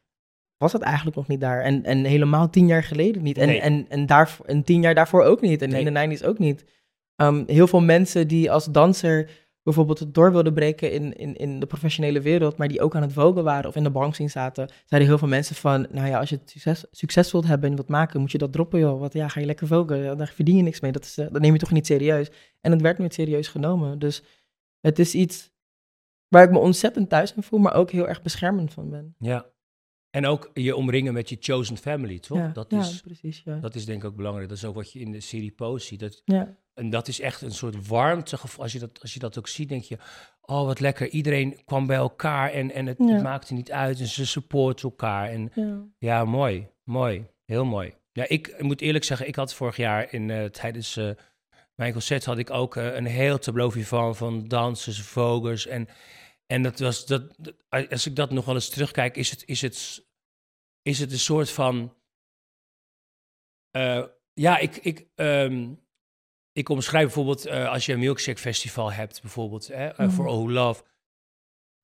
was het eigenlijk nog niet daar. En, en helemaal tien jaar geleden niet. En, en, en, daar, en tien jaar daarvoor ook niet. En in de 90 is ook niet. Um, heel veel mensen die als danser bijvoorbeeld het door wilden breken in, in, in de professionele wereld, maar die ook aan het vogen waren of in de bank zien zaten, zeiden heel veel mensen van, nou ja, als je het succes, succes wilt hebben en wilt maken, moet je dat droppen joh. Want ja, ga je lekker vogen, daar verdien je niks mee. Dat, is, uh, dat neem je toch niet serieus. En het werd nooit serieus genomen. Dus het is iets waar ik me ontzettend thuis in voel, maar ook heel erg beschermend van ben. Ja, en ook je omringen met je chosen family, toch? Ja, dat, is, precies, ja. dat is denk ik ook belangrijk. Dat is ook wat je in de serie Post ziet. Dat, ja. En dat is echt een soort warmte. Als je dat, als je dat ook ziet, denk je... Oh, wat lekker. Iedereen kwam bij elkaar en, en het, maakte niet uit. En ze supporten elkaar. En ja, mooi. Mooi. Heel mooi. Ja, ik, moet eerlijk zeggen, ik had vorig jaar in, uh, tijdens uh, mijn concert... had ik ook uh, een heel tableau van, van dansers, vogers en... En dat was dat, als ik dat nog wel eens terugkijk, is het, is het, is het een soort van. Uh, ja, ik, ik, um, ik omschrijf bijvoorbeeld uh, als je een milkshake festival hebt, bijvoorbeeld, hè, voor All Love.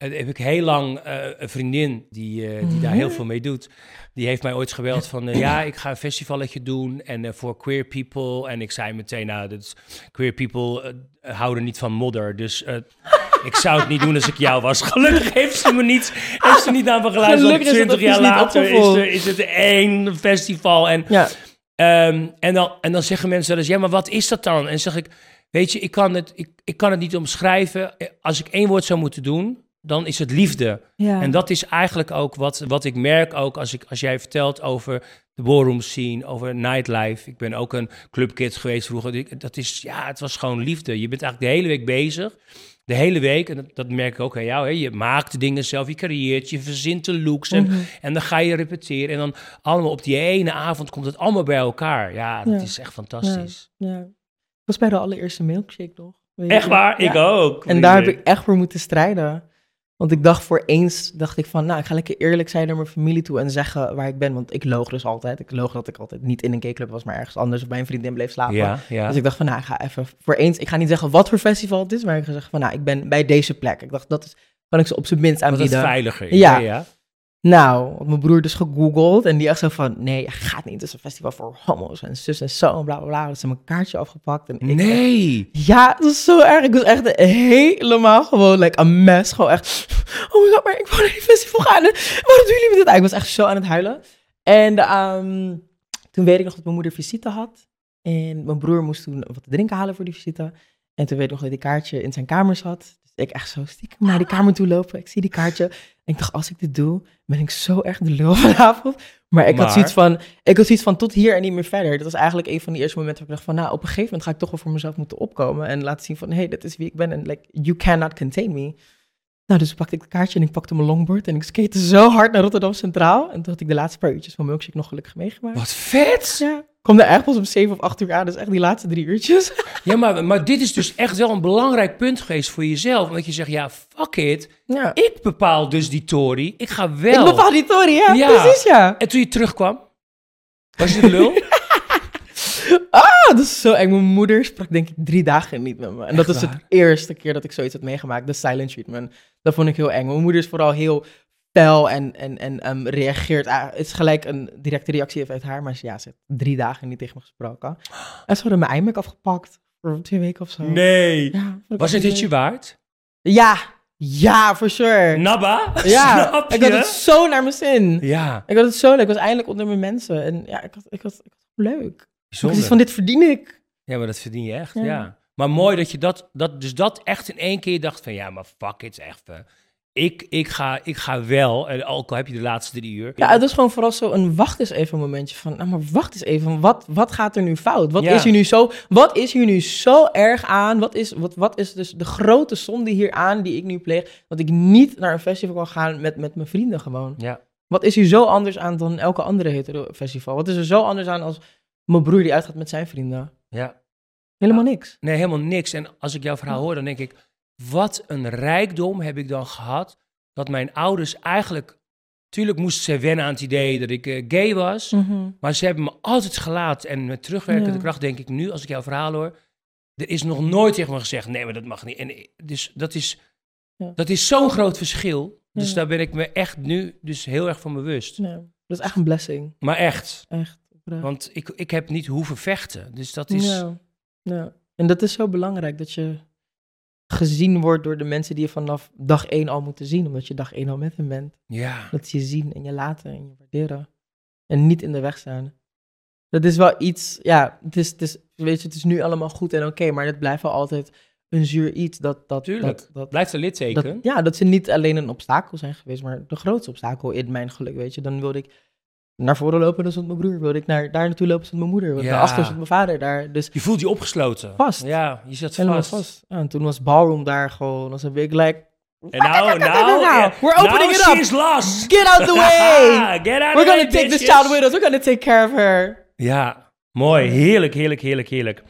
Heb ik heel lang een vriendin die, die daar heel mhm. veel mee doet. Die heeft mij ooit gebeld van, ja, ik ga een festivalletje doen en voor queer people. En ik zei meteen, nou, dat queer people houden niet van modder, dus ik zou het niet doen als ik jou was. Gelukkig heeft ze me niet, heeft ze niet aan me geluisterd. 20 jaar later is, er, is het één festival. En, ja. um, en, dan, en dan zeggen mensen wel eens, ja, maar wat is dat dan? En zeg ik, weet je, ik kan het, ik, ik kan het niet omschrijven. Als ik één woord zou moeten doen, dan is het liefde. Ja. En dat is eigenlijk ook wat, wat ik merk ook als, ik, als jij vertelt over de ballroom scene, over nightlife. Ik ben ook een clubkid geweest vroeger. Dat is, ja, het was gewoon liefde. Je bent eigenlijk de hele week bezig de hele week, en dat, merk ik ook aan jou, hè, je maakt dingen zelf, je creëert, je verzint de looks en, mhm. en dan ga je repeteren. En dan allemaal op die ene avond komt het allemaal bij elkaar. Ja, dat is echt fantastisch. Ja, ja. was bij de allereerste milkshake nog. Echt waar? Ik ook. En daar heb ik echt voor moeten strijden. Want ik dacht voor eens, dacht ik van, nou, ik ga lekker eerlijk zijn naar mijn familie toe en zeggen waar ik ben. Want ik loog dus altijd. Ik loog dat ik altijd niet in een gayclub was, maar ergens anders of bij een vriendin bleef slapen. Ja, ja. Dus ik dacht van, nou, ik ga even voor eens, ik ga niet zeggen wat voor festival het is, maar ik ga zeggen van, nou, ik ben bij deze plek. Ik dacht, dat is, kan ik ze op zijn minst aanbieden. Dat is veiliger. Ja. ja. Nou, mijn broer dus gegoogeld en die echt zo van, nee, je gaat niet. Het is een festival voor homo's en zus en zo en bla bla bla. Dus ze hebben een kaartje afgepakt. En ik nee! ja, dat is zo erg. Ik was echt helemaal gewoon, like, een mes. Gewoon echt, oh my god, maar ik wil naar die festival gaan. Wat doen jullie met dit? Ik was echt zo aan het huilen. En um, toen weet ik nog dat mijn moeder visite had. En mijn broer moest toen wat te drinken halen voor die visite. En toen weet ik nog dat hij kaartje in zijn kamer zat. Ik echt zo stiekem naar die kamer toe lopen. Ik zie die kaartje. En ik dacht, als ik dit doe, ben ik zo erg de lul vanavond. Maar ik Maar- had zoiets van, ik had zoiets van tot hier en niet meer verder. Dat was eigenlijk een van die eerste momenten waar ik dacht van, nou, op een gegeven moment ga ik toch wel voor mezelf moeten opkomen. En laten zien van, hey, dit is wie ik ben. En like, you cannot contain me. Nou, dus pakte ik het kaartje en ik pakte mijn longboard. En ik skate zo hard naar Rotterdam Centraal. En toen had ik de laatste paar uurtjes van Milkshake nog gelukkig meegemaakt. Wat vet! Ja. Kwam er echt pas om 7 of 8 uur aan. Dus echt die laatste drie uurtjes. Ja, maar, maar dit is dus echt wel een belangrijk punt geweest voor jezelf. Omdat je zegt, ja, fuck it. Ja. Ik bepaal dus die Tory. Ik ga wel. Ik bepaal die Tory, ja, Ja. precies, ja. En toen je terugkwam, was je de lul? Ah, dat is zo eng. Mijn moeder sprak denk ik drie dagen niet met me. En dat is het waar? eerste keer dat ik zoiets had meegemaakt. De silent treatment. Dat vond ik heel eng. Mijn moeder is vooral heel fel en, en, en ehm, reageert. ah, het is gelijk een directe reactie uit haar. Maar ze- ja, ze heeft drie dagen niet tegen me gesproken. En ze hadden mijn iMac afgepakt. Voor twee weken of zo. Nee. Ja, Was het dit je leuk. waard? Ja, ja, for sure. Nabba? ja, Snap ik had het zo naar mijn zin. Ja, Ik had het zo leuk. Ik was eindelijk onder mijn mensen. En ja, ik had, ik had, ik had het leuk. Bijzonder. van, dit verdien ik. Ja, maar dat verdien je echt, ja. Ja. Maar mooi dat je dat, dat, dus dat echt in één keer dacht van, ja, maar fuck it, echt. Eh, ik, ik, ga, ik ga wel, en ook al heb je de laatste drie uur. Ja, het is gewoon vooral zo een wacht eens even momentje van, nou maar wacht eens even, wat, wat gaat er nu fout? Wat Ja. is hier nu zo, wat is hier nu zo erg aan? Wat is, wat, wat is dus de grote zonde hier aan die ik nu pleeg? Dat ik niet naar een festival kan gaan met, met mijn vrienden gewoon. Ja, Wat is hier zo anders aan dan elke andere hetero festival? Wat is er zo anders aan als mijn broer die uitgaat met zijn vrienden? ja. Helemaal niks. Nee, helemaal niks. En als ik jouw verhaal hoor, dan denk ik, wat een rijkdom heb ik dan gehad, dat mijn ouders eigenlijk, tuurlijk moesten ze wennen aan het idee dat ik eh, gay was, maar ze hebben me altijd gelaten. En met terugwerkende Ja. kracht denk ik nu, als ik jouw verhaal hoor, er is nog nooit tegen me gezegd, nee, maar dat mag niet. En eh, dus dat is, Ja. dat is zo'n groot verschil. Dus Ja. daar ben ik me echt nu dus heel erg van bewust. Dat is echt een blessing. Maar echt, Echt. want ik, ik heb niet hoeven vechten. Dus dat is, Ja, ja. En dat is zo belangrijk, dat je gezien wordt door de mensen die je vanaf dag één al moeten zien, omdat je dag één al met hen bent. ja. Dat ze je zien en je laten en je waarderen. En niet in de weg staan. Dat is wel iets, ja, het is, het is, weet je, het is nu allemaal goed en oké, maar het blijft wel altijd een zuur iets dat, dat, Tuurlijk. dat, dat, Blijft een litteken. dat, ja, dat ze niet alleen een obstakel zijn geweest, maar de grootste obstakel in mijn geluk, weet je. Dan wilde ik naar voren lopen, dan stond mijn broer. Wilde ik naar, daar naartoe lopen, stond mijn moeder. Wilde Ja. naar achter, stond mijn vader daar. Dus Je voelt je opgesloten. Vast. Ja, je zat vast. vast. Ja, en toen was Ballroom daar gewoon, dan heb ik like, En nou, nou, nou, we're opening now it up. she's lost. get out the way! Get out We're gonna way, take this child with us, we're gonna take care of her. Ja, mooi. Heerlijk, heerlijk, heerlijk, heerlijk.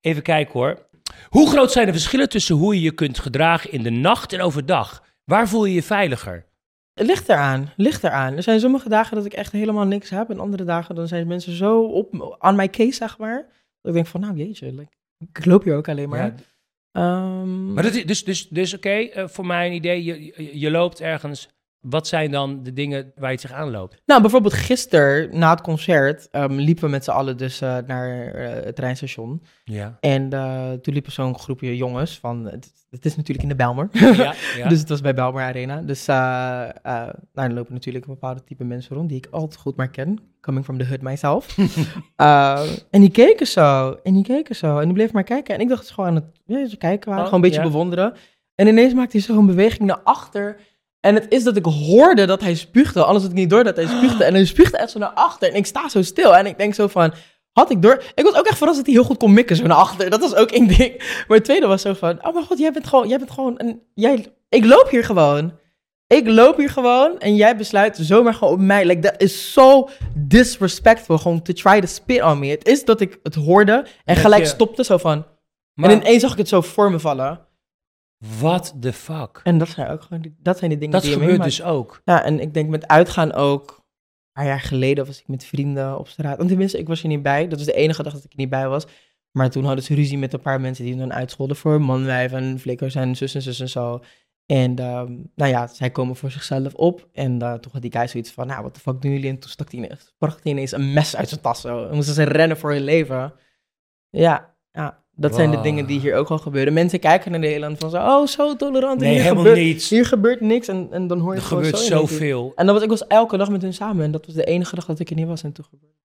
Even kijken hoor. Hoe groot zijn de verschillen tussen hoe je je kunt gedragen in de nacht en overdag? Waar voel je je veiliger? Het ligt eraan, ligt eraan. Er zijn sommige dagen dat ik echt helemaal niks heb. En andere dagen dan zijn mensen zo op, aan mijn case, zeg maar. Dat ik denk van, nou jeetje, like, ik loop hier ook alleen maar. Ja, Ehm, maar dat is, dus, dus, dus oké, eh, voor mij een idee. Je, je, je loopt ergens. Wat zijn dan de dingen waar je het zich aanloopt? Nou, bijvoorbeeld gisteren, na het concert, ehm, liepen we met z'n allen dus eh, naar eh, het treinstation. Ja. En eh, toen liep er zo'n groepje jongens van, het, het is natuurlijk in de Belmer. Ja, ja. Dus het was bij Belmer Arena. Dus uh, nou, lopen natuurlijk een bepaalde type mensen rond die ik altijd goed maar ken. Coming from the hood myself. en die keken zo. En die keken zo. En die bleef maar kijken. En ik dacht, het is gewoon aan het ja, ze kijken. waren Oh, gewoon een beetje bewonderen. En ineens maakte hij zo'n beweging naar achter. En het is dat ik hoorde dat hij spuugde. Anders had ik niet door dat hij spuugde. En hij spuugde echt zo naar achter. En ik sta zo stil. En ik denk zo van... Had ik door... Ik was ook echt verrast dat hij heel goed kon mikken zo naar achter. Dat was ook één ding. Maar het tweede was zo van... Oh mijn god, jij bent gewoon... Jij bent gewoon een... Jij, ik loop hier gewoon. Ik loop hier gewoon. En jij besluit zomaar gewoon op mij. Like, dat is zo disrespectful. Gewoon to try to spit on me. Het is dat ik het hoorde. En gelijk stopte zo van... Maar en ineens zag ik het zo voor me vallen. What the fuck? En dat zijn ook gewoon... die- Dat zijn de dingen Dat die je gebeurt dus ook. Ja, en ik denk met uitgaan ook. Een paar jaar geleden was ik met vrienden op straat. Want tenminste, ik was er niet bij. Dat was de enige dag dat ik er niet bij was. Maar toen hadden ze ruzie met een paar mensen die dan uitscholden voor manwijf en flikkers en zus en zus en zo. En ehm, nou ja, zij komen voor zichzelf op. En eh, toen had die guy zoiets van, nou, wat de fuck doen jullie? En toen stak hij ineens, bracht hij ineens een mes uit zijn tas zo. En moesten ze rennen voor hun leven. Ja, ja. Dat zijn de dingen die hier ook al gebeuren. Mensen kijken naar Nederland van zo, oh, zo tolerant. Nee, hier helemaal gebeurt, niet. Hier gebeurt niks en, en dan hoor je Er gewoon gebeurt zo zoveel. En dat was, ik was elke dag met hun samen. En dat was de enige dag dat ik er niet was. En toen gebeurde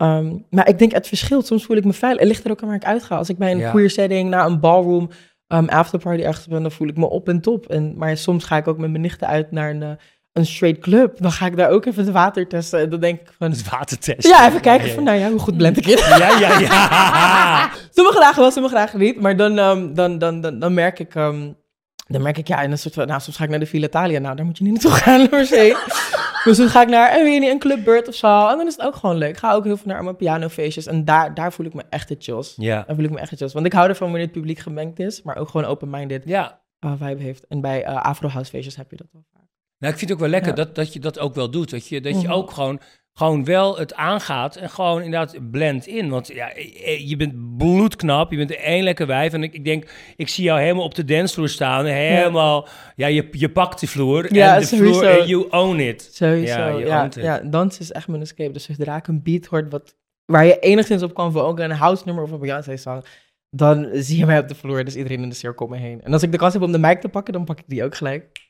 Ehm, maar ik denk het verschilt. Soms voel ik me veilig. Het ligt er ook aan waar ik uitga. Als ik bij een Ja. queer setting naar een ballroom um, afterparty ergens ben, dan voel ik me op en top. En, maar soms ga ik ook met mijn nichten uit naar een, eh, een straight club. Dan ga ik daar ook even het water testen. En dan denk ik van... Het watertest. Ja, even kijken van, nou ja, hoe goed blend ik in? Ja, ja, ja. sommige dagen wel, sommige dagen niet. Maar dan, ehm, dan, dan, dan, dan merk ik... ehm, dan merk ik, ja, in een soort van, nou, soms ga ik naar de Villa Italia. Nou, daar moet je niet naartoe gaan, per se. dus dan ga ik naar, en weet je, een Club Bird of zo. En dan is het ook gewoon leuk. Ik ga ook heel veel naar mijn pianofeestjes. En daar, daar voel ik me echt de chills. Ja. Daar voel ik me echt de chills. Want ik hou ervan wanneer het publiek gemengd is. Maar ook gewoon open-minded Ja. uh, vibe heeft. En bij uh, Afro House feestjes heb je dat wel vaak. Nou, ik vind het ook wel lekker Ja. dat, dat je dat ook wel doet. Dat je, dat je Mhm. ook gewoon, gewoon wel het aangaat en gewoon inderdaad blend in. Want ja, eh, je bent bloedknap, je bent één lekker wijf. En ik, ik denk, ik zie jou helemaal op de dancevloer staan. Helemaal, ja, je, je pakt de vloer Ja, en de sowieso. vloer en you own it. Sowieso, Ja, ja. dans is echt mijn escape. Dus zodra ik een beat hoort wat, waar je enigszins op kan vogen, een house nummer of een Beyoncé-song, dan zie je mij op de vloer. Dus iedereen in de cirkel om me heen. En als ik de kans heb om de mic te pakken, dan pak ik die ook gelijk.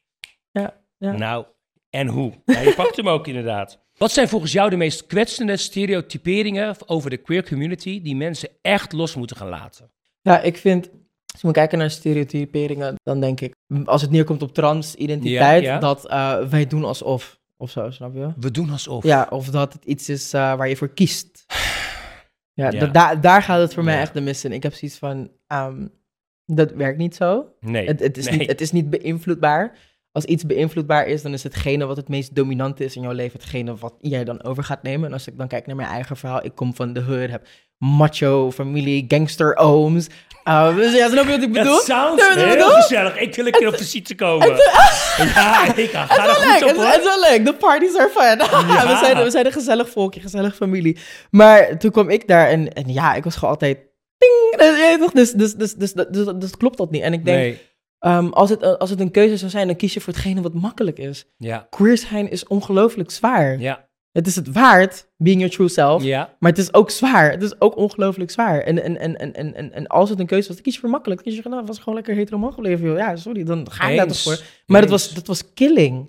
Ja. Nou, en hoe? Ja, je pakt hem ook inderdaad. Wat zijn volgens jou de meest kwetsende stereotyperingen over de queer community die mensen echt los moeten gaan laten? Ja, ik vind, als we kijken naar stereotyperingen, dan denk ik, als het neerkomt op transidentiteit, Ja, ja. dat eh, wij doen alsof, of zo, snap je? We doen alsof. Ja, of dat het iets is eh, waar je voor kiest. Ja, Ja. da- daar- gaat het voor mij Ja. echt de mis in. Ik heb zoiets van, ehm, dat werkt niet zo. Nee. Het, het, is nee. niet, het is niet beïnvloedbaar. Als iets beïnvloedbaar is, dan is hetgene wat het meest dominant is in jouw leven, hetgene wat jij dan over gaat nemen. En als ik dan kijk naar mijn eigen verhaal, ik kom van de hood, heb macho familie, gangster ooms. Uh, dus ja, snap je wat ik bedoel? Dat sounds heel bedoel? gezellig. Ik wil een keer op visite komen. ja, ik ga, er goed op het, is- wel leuk. De parties are fun. Ja. we, zijn, we zijn een gezellig volkje, gezellig familie. Maar toen kwam ik daar en, en ja, ik was gewoon altijd... Ding, dus, weet toch, dus, dus, dus, dus, dus, dus, dus klopt dat niet. En ik denk, Nee, ehm, als, het, als het een keuze zou zijn, dan kies je voor hetgene wat makkelijk is. ja, Queer zijn is ongelooflijk zwaar. ja, Het is het waard, being your true self. ja. Maar het is ook zwaar. Het is ook ongelooflijk zwaar. En, en, en, en, en, en, als het een keuze was, dan kies je voor makkelijk. Dan kies je nou, was gewoon lekker hetero gebleven, joh. Ja, sorry, dan ga ik daar toch voor. Maar dat was, dat was killing.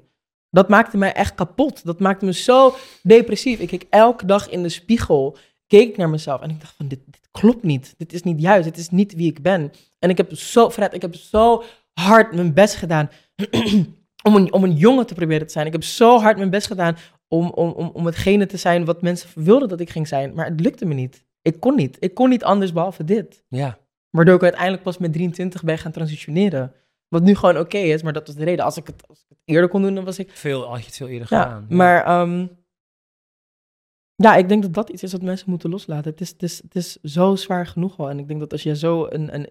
Dat maakte mij echt kapot. Dat maakte me zo depressief. Ik keek elke dag in de spiegel, keek ik naar mezelf en ik dacht van, dit, dit klopt niet. Dit is niet juist. Dit is niet wie ik ben. En ik heb zo, Fred, ik heb zo hard mijn best gedaan om een, om een jongen te proberen te zijn. Ik heb zo hard mijn best gedaan om, om, om, om hetgene te zijn wat mensen wilden dat ik ging zijn. Maar het lukte me niet. Ik kon niet. Ik kon niet anders behalve dit. Ja, Waardoor ik uiteindelijk pas met 23 ben gaan transitioneren. Wat nu gewoon oké is, maar dat was de reden. Als ik, het, als ik het eerder kon doen, dan was ik... veel, had je het veel eerder Ja, gedaan. maar... ehm, ja, ik denk dat dat iets is wat mensen moeten loslaten. Het is, het is, het is zo zwaar genoeg al. En ik denk dat als je zo een, een,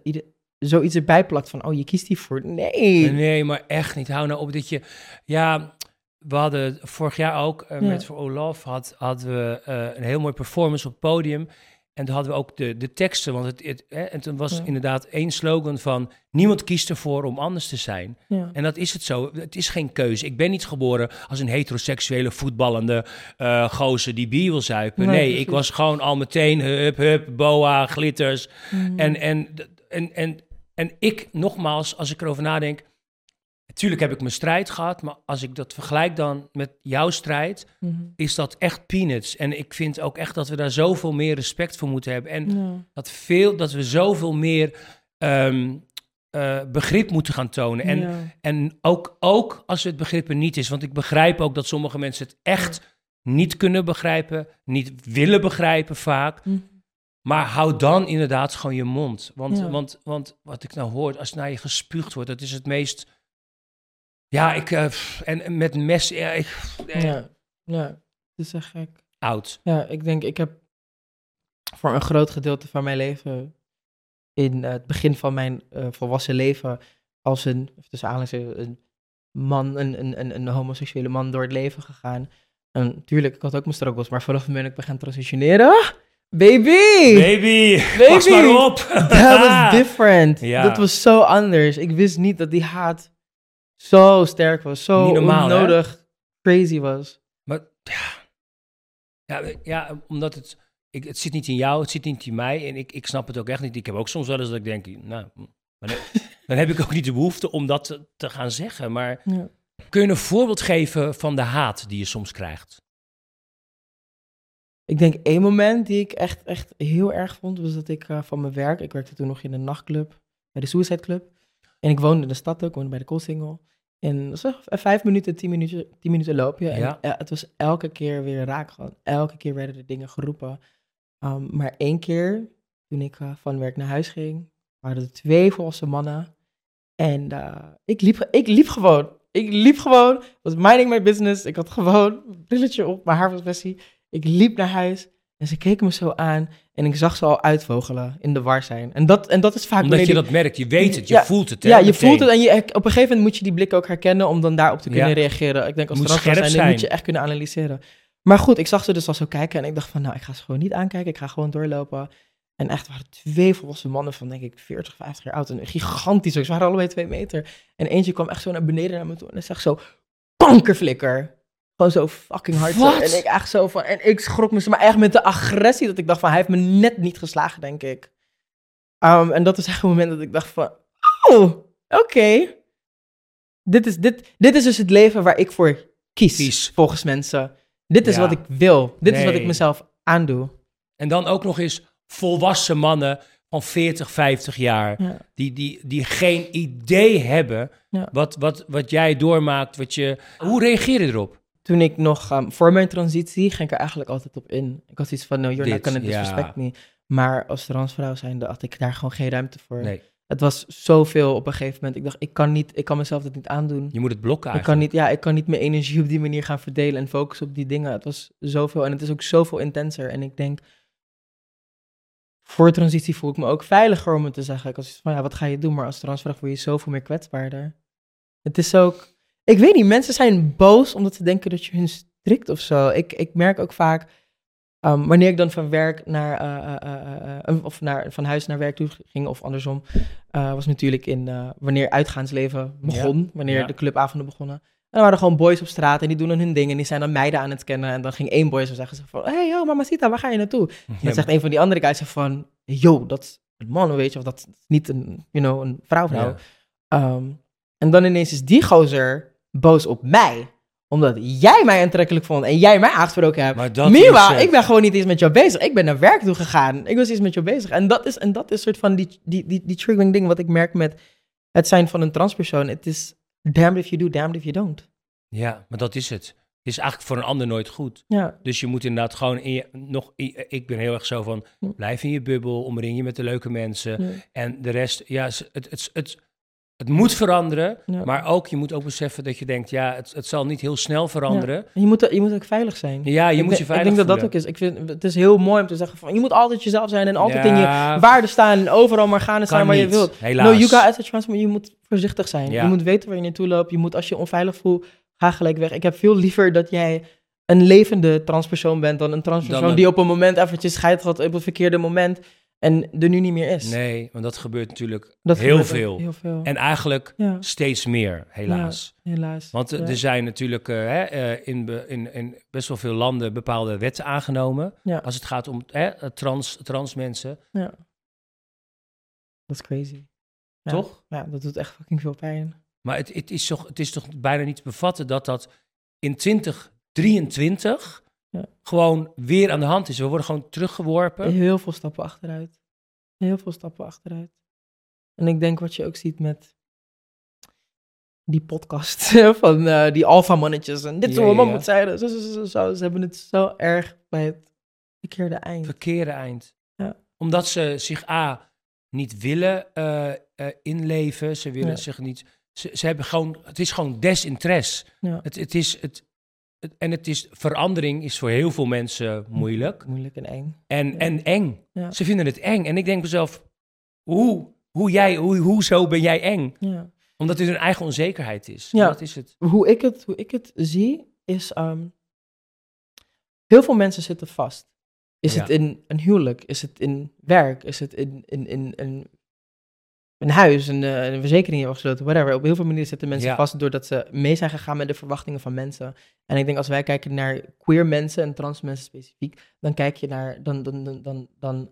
zoiets erbij plakt van... Oh, je kiest hiervoor. Nee. Nee, maar echt niet. Hou nou op dat je... Ja, we hadden vorig jaar ook eh, Ja. met voor Olaf had, hadden we eh, een heel mooi performance op het podium. En toen hadden we ook de, de teksten, want het, het, hè, en toen was Ja. inderdaad één slogan van... Niemand kiest ervoor om anders te zijn. Ja. En dat is het zo. Het is geen keuze. Ik ben niet geboren als een heteroseksuele voetballende eh gozer die bier wil zuipen. Nee, ik was gewoon al meteen hup, hup, boa, glitters. Mm. En, en, en, en, en ik, nogmaals, als ik erover nadenk... Natuurlijk heb ik mijn strijd gehad, maar als ik dat vergelijk dan met jouw strijd... Mhm. is dat echt peanuts. En ik vind ook echt dat we daar zoveel meer respect voor moeten hebben. En Ja. dat, veel, dat we zoveel meer ehm, eh, begrip moeten gaan tonen. En, Ja. en ook, ook als het begrip er niet is. Want ik begrijp ook dat sommige mensen het echt niet kunnen begrijpen. Niet willen begrijpen vaak. Mhm. Maar hou dan inderdaad gewoon je mond. Want, Ja. want, want wat ik nou hoor, als naar je gespuugd wordt, dat is het meest... Ja, ik... eh, en met mes... Ja, ik, eh, Ja. ja, het is echt gek. Oud. Ja, ik denk, ik heb voor een groot gedeelte van mijn leven, in eh, het begin van mijn volwassen leven, als een, tussen aanhalingstekens, een man, een, een, een, een homoseksuele man door het leven gegaan. En natuurlijk, ik had ook mijn struggles, maar vanaf het moment dat ik ben gaan transitioneren, baby! Baby, Baby. maar op. That was different. Ja. Dat was zo anders. Ik wist niet dat die haat zo sterk was, zo hè? onnodig crazy was. Maar ja, ja, ja omdat het, ik, het zit niet in jou, het zit niet in mij. En ik, ik snap het ook echt niet. Ik heb ook soms wel eens dat ik denk, nou, dan, dan heb ik ook niet de behoefte om dat te, te gaan zeggen. Maar Ja. kun je een voorbeeld geven van de haat die je soms krijgt? Ik denk één moment die ik echt, echt heel erg vond, was dat ik eh, van mijn werk, ik werkte toen nog in een nachtclub, bij de Suicide Club. En ik woonde in de stad ook, woonde bij de Koolsingel. En dat was echt vijf minuten, tien minuten, tien minuten loopje. Ja. En eh, het was elke keer weer raak gewoon. Elke keer werden er dingen geroepen. Um, maar één keer, toen ik uh, van werk naar huis ging, waren er twee volwassen mannen. En uh, ik, liep, ik liep gewoon. Ik liep gewoon. was minding my business. Ik had gewoon een brilletje op. Mijn haar was bestie. Ik liep naar huis. En ze keken me zo aan. En ik zag ze al uitvogelen. In de war zijn. En dat, en dat is vaak... Omdat je die, dat merkt. Je weet het. Je ja, voelt het. Hè, ja, je meteen. voelt het. En je, op een gegeven moment moet je die blik ook herkennen. Om dan daarop te kunnen Ja. reageren. Ik denk als Moet er scherp zijn, moet je echt kunnen analyseren. Maar goed, ik zag ze dus al zo kijken. En ik dacht van, nou, ik ga ze gewoon niet aankijken. Ik ga gewoon doorlopen. En echt waren twee volwassen mannen van, denk ik, 40, 50 jaar oud. En gigantisch. Ze waren allebei twee meter. En eentje kwam echt zo naar beneden naar me toe. En zegt zo, kankerflikker. Gewoon zo fucking hard. zo. En ik echt zo van, en ik schrok me, maar echt met de agressie. Dat ik dacht van, hij heeft me net niet geslagen, denk ik. Um, en dat is echt een moment dat ik dacht van, oh, oké. Dit, is, dit, dit is dus het leven waar ik voor kies, Kies. volgens mensen. Dit is Ja. wat ik wil. Dit is wat ik mezelf aandoe. En dan ook nog eens volwassen mannen van 40, 50 jaar. Ja. Die, die, die geen idee hebben Ja. wat, wat, wat jij doormaakt. Wat je, hoe reageer je erop? Toen ik nog, um, voor mijn transitie, ging ik er eigenlijk altijd op in. Ik had iets van, no, Dit, gonna ja. disrespect me. Maar als transvrouw zijnde had ik daar gewoon geen ruimte voor. Nee, Het was zoveel op een gegeven moment. Ik dacht, ik kan, niet, ik kan mezelf dit niet aandoen. je moet het blokken Ik kan, eigenlijk. niet, ja, ik kan niet mijn energie op die manier gaan verdelen en focussen op die dingen. Het was zoveel en het is ook zoveel intenser. En ik denk, voor transitie voel ik me ook veiliger om het te zeggen. Ik was van, ja, wat ga je doen? Maar als transvrouw voel je je zoveel meer kwetsbaarder. Het is ook, ik weet niet, mensen zijn boos omdat ze denken dat je hun strikt of zo. Ik, ik merk ook vaak, um, wanneer ik dan van werk naar, uh, uh, uh, of naar, van huis naar werk toe ging of andersom, was natuurlijk in wanneer uitgaansleven begon, Ja, wanneer ja. de clubavonden begonnen. En dan waren er gewoon boys op straat en die doen dan hun ding en die zijn dan meiden aan het kennen. En dan ging één boy zo zeggen ze van, hey yo mamacita, waar ga je naartoe? En dan zegt een van die andere guys van, yo, dat is een man, weet je, of dat is niet een, you know, een vrouw, vrouw. Ja. Um, en dan ineens is die gozer boos op mij, omdat jij mij aantrekkelijk vond en jij mij aangesproken hebt. Maar dat Meanwhile, is, ik ben gewoon niet eens met jou bezig. Ik ben naar werk toe gegaan. Ik was eens met jou bezig. En dat is, en dat is soort van die, die, die, die triggering ding wat ik merk met het zijn van een transpersoon. Het is damned if you do, damned if you don't. Ja, maar dat is het. Het is eigenlijk voor een ander nooit goed. Ja, Dus je moet inderdaad gewoon in je, nog. Ik ben heel erg zo van. Ja. Blijf in je bubbel, omring je met de leuke mensen. ja, En de rest, ja, het, het, het, het, moet veranderen. ja. Maar ook, je moet ook beseffen dat je denkt, ja, het, het zal niet heel snel veranderen. En je, moet, je moet ook veilig zijn. Ja, je ik moet je veilig Ik denk dat dat ook is. Ik vind, het is heel mooi om te zeggen van, je moet altijd jezelf zijn en altijd in je waarde staan en overal maar gaan en staan waar je wilt. Helaas. No, you got trans, maar je moet voorzichtig zijn. Je moet weten waar je naartoe loopt. Je moet, als je onveilig voelt, ga gelijk weg. Ik heb veel liever dat jij een levende transpersoon bent dan een transpersoon Dan een- die op een moment eventjes scheid had op het verkeerde moment en er nu niet meer is. Nee, want dat gebeurt natuurlijk Dat heel gebeurt veel. Heel veel. En eigenlijk ja, steeds meer, helaas. helaas. Want Ja. er zijn natuurlijk eh, hè, eh, in, in, in best wel veel landen bepaalde wetten aangenomen. Ja. Als het gaat om hè, trans, trans mensen. Ja. Dat is crazy. Ja. Toch? Ja, dat doet echt fucking veel pijn. Maar het, het, is toch, het is toch bijna niet te bevatten dat dat in 2023 Ja. gewoon weer aan de hand is. We worden gewoon teruggeworpen. Heel veel stappen achteruit. Heel veel stappen achteruit. En ik denk wat je ook ziet met die podcast van eh, die alfamannetjes. En dit is Ja, hoe man ja. moet zijn. Zo, zo, zo, zo, zo. Ze hebben het zo erg bij het verkeerde eind. Verkeerde eind. Ja. Omdat ze zich A, niet willen eh, eh, inleven. Ze willen zich niet... Ze, ze hebben gewoon... Het is gewoon desinteresse. Ja. Het, het is... Het- en het is... Verandering is voor heel veel mensen moeilijk. Moeilijk en eng. En, Ja. en eng. Ja. Ze vinden het eng. En ik denk mezelf... Hoe? Hoe jij... Hoe, hoezo ben jij eng? Ja. Omdat het hun eigen onzekerheid is. Ja. Dat is het. Hoe, ik het, hoe ik het zie is... ehm, heel veel mensen zitten vast. Is het in een huwelijk? Is het in werk? Is het in, in, in, in een huis, een, eh, een verzekering hebben gesloten, whatever. Op heel veel manieren zitten mensen Ja. vast doordat ze mee zijn gegaan met de verwachtingen van mensen. En ik denk als wij kijken naar queer mensen en trans mensen specifiek, dan kijk je naar, dan, dan, dan, dan, dan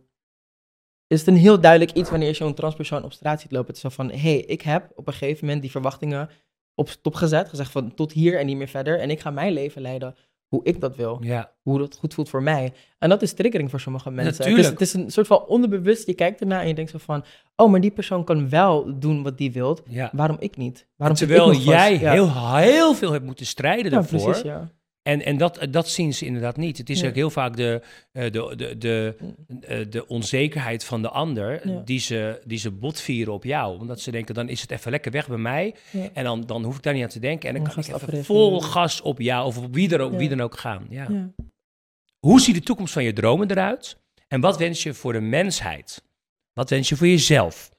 is het een heel duidelijk iets wanneer je zo'n transpersoon op straat ziet lopen. Het is zo van, hé, hey, ik heb op een gegeven moment die verwachtingen op stop gezet, gezegd van tot hier en niet meer verder. En ik ga mijn leven leiden hoe ik dat wil. Ja, Hoe dat goed voelt voor mij. En dat is triggering voor sommige mensen. Het is, Natuurlijk. het is een soort van onderbewust. Je kijkt ernaar en je denkt zo van... Oh, maar die persoon kan wel doen wat die wilt. ja. Waarom ik niet? Waarom ik Terwijl jij Ja. heel, heel veel hebt moeten strijden daarvoor. precies, ja. En, en dat, dat zien ze inderdaad niet. Het is ook heel vaak de, eh, de, de, de, eh, de onzekerheid van de ander Ja. die, ze, die ze botvieren op jou. Omdat ze denken, dan is het even lekker weg bij mij. Ja. En dan, dan hoef ik daar niet aan te denken. En dan Dan kan ik even vol gas op jou of op wie, er ook, Ja. wie dan ook gaan. Ja. Hoe ziet de toekomst van je dromen eruit? En wat wens je voor de mensheid? Wat wens je voor jezelf?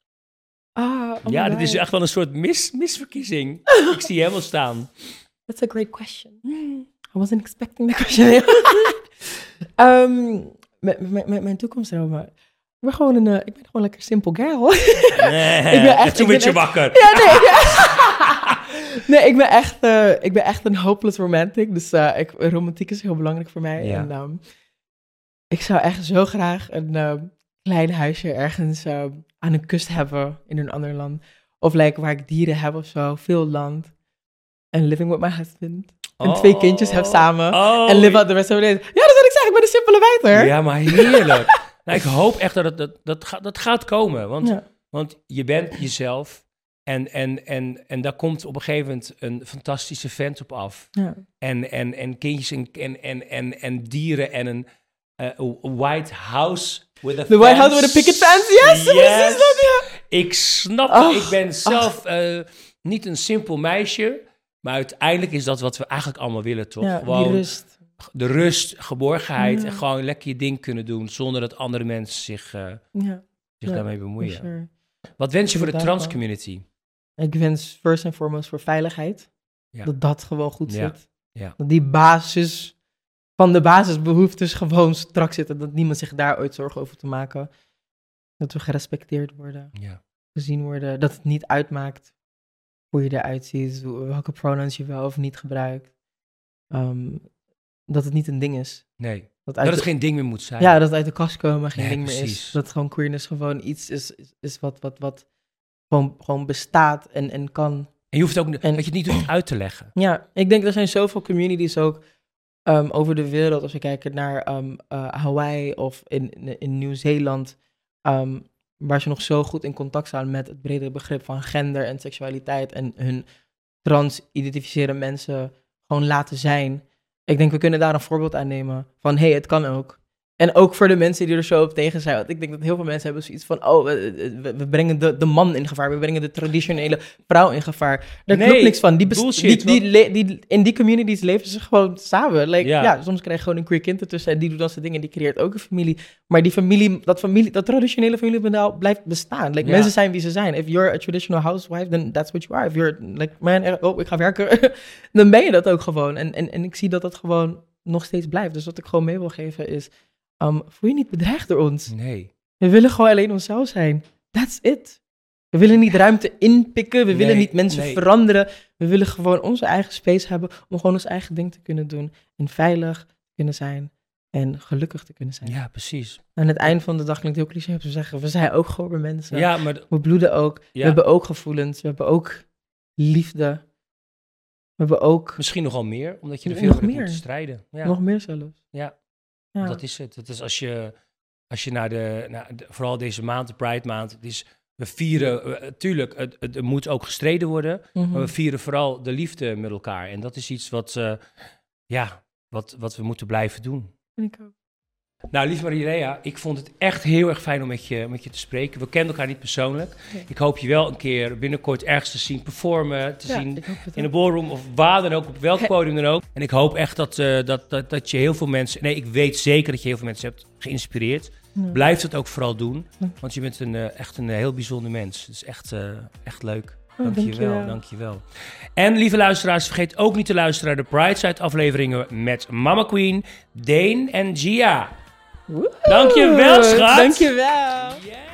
Ah, oh ja, dit is echt wel een soort mis, misverkiezing. ik zie je helemaal staan. That's a great question. I wasn't expecting that question. Ehm, met, met, met mijn toekomstdromen. Ik ben gewoon een, eh, ik ben gewoon lekker simpel girl. Nee, ben echt- toen ik werd je wakker. ja, nee. ik- nee, ik ben echt, eh, ik ben echt een hopeless romantic. Dus eh, ik, romantiek is heel belangrijk voor mij. Ja. En ehm, ik zou echt zo graag een klein huisje ergens aan een kust hebben in een ander land. Of like, waar ik dieren heb of zo. Veel land. En living with my husband. En twee kindjes heb samen. Oh, En live out the rest of days. Ja, dat is wat ik zeg. Ik ben een simpele wijter. Ja, maar heerlijk. nou, ik hoop echt dat het, dat, dat, gaat, dat gaat komen. Want, Ja. want je bent jezelf. En, en, en, en daar komt op een gegeven moment een fantastische vent op af. Ja. En, en, en kindjes en, en, en, en, en dieren en een eh, white house with a The White House with a picket fence. Yes, dat, ja. Ik snap. Ik ben zelf eh, niet een simpel meisje. Maar uiteindelijk is dat wat we eigenlijk allemaal willen, toch? Ja, Gewoon rust. de rust, geborgenheid Ja. en gewoon lekker je ding kunnen doen zonder dat andere mensen zich, eh, Ja, zich daarmee bemoeien. sure. Wat wens je voor de trans community? Ik wens first en foremost voor veiligheid. Dat dat gewoon goed zit. Ja. Dat die basis van de basisbehoeftes gewoon strak zitten. Dat niemand zich daar ooit zorgen over te maken. Dat we gerespecteerd worden, Ja. gezien worden. Dat het niet uitmaakt hoe je eruit ziet, welke pronouns je wel of niet gebruikt. Ehm, dat het niet een ding is. Nee, Dat het de- geen ding meer moet zijn. ja, dat het uit de kast komen geen Nee, ding meer is. Dat gewoon queerness gewoon iets is, is, is wat, wat, wat gewoon, gewoon bestaat en, en kan. En je hoeft ook En- dat je het niet hoeft uit te leggen. Ja, ik denk er zijn zoveel communities ook ehm, over de wereld. Als we kijken naar eh, Hawaii of in, in, in Nieuw-Zeeland. Waar ze nog zo goed in contact staan met het bredere begrip van gender en seksualiteit. En hun trans-identificeren mensen gewoon laten zijn. Ik denk, we kunnen daar een voorbeeld aan nemen. Van, hé, hey, het kan ook. En ook voor de mensen die er zo op tegen zijn. Want ik denk dat heel veel mensen hebben zoiets van... oh, we, we- brengen de, de man in gevaar. We brengen de traditionele vrouw in gevaar. Daar Nee, klopt niks van. Die, bullshit, die, die, in die communities leven ze gewoon samen. Like, Ja. ja. soms krijg je gewoon een queer kind ertussen... en die doet dan zijn dingen. Die creëert ook een familie. Maar die familie, dat, familie, dat traditionele familiemodel blijft bestaan. Like, Ja. Mensen zijn wie ze zijn. If you're a traditional housewife, then that's what you are. If you're like, man, oh, ik ga werken... dan ben je dat ook gewoon. En, en, en ik zie dat dat gewoon nog steeds blijft. Dus wat ik gewoon mee wil geven is... Um, voel je niet bedreigd door ons. Nee. We willen gewoon alleen onszelf zijn. That's it. We willen niet ruimte inpikken. We willen niet mensen nee. veranderen. We willen gewoon onze eigen space hebben om gewoon ons eigen ding te kunnen doen. En veilig te kunnen zijn. En gelukkig te kunnen zijn. Ja, precies. Aan het eind van de dag klinkt het heel cliché om te zeggen. We zijn ook gewoon mensen. Ja, maar We bloeden ook. We hebben ook gevoelens. We hebben ook liefde. We hebben ook misschien nogal meer, omdat je er veel meer. moeten strijden. Ja, nog meer zelfs. Ja. Ja. dat is het. Het is als je, als je naar de, naar de- vooral deze maand, de Pride maand, het is, we vieren, eh, tuurlijk, het, het, moet ook gestreden worden, Mhm. maar we vieren vooral de liefde met elkaar. En dat is iets wat, eh, ja, wat, wat we moeten blijven doen. Vind ik ook. Nou, lieve Maria, ik vond het echt heel erg fijn om met je, met je te spreken. We kennen elkaar niet persoonlijk. Nee. Ik hoop je wel een keer binnenkort ergens te zien performen, te Ja, zien in de ballroom of waar dan ook, op welk podium dan ook. En ik hoop echt dat, eh, dat, dat, dat je heel veel mensen, nee, ik weet zeker dat je heel veel mensen hebt geïnspireerd. Blijf dat ook vooral doen, want je bent een, eh, echt een eh, heel bijzonder mens. Het is echt, eh, echt leuk. Oh, Dankjewel, dankjewel. En lieve luisteraars, vergeet ook niet te luisteren naar de Pride-side afleveringen met Mama Queen, Dane en Gia. Woehoe. Dankjewel, schat. Dankjewel. Yeah.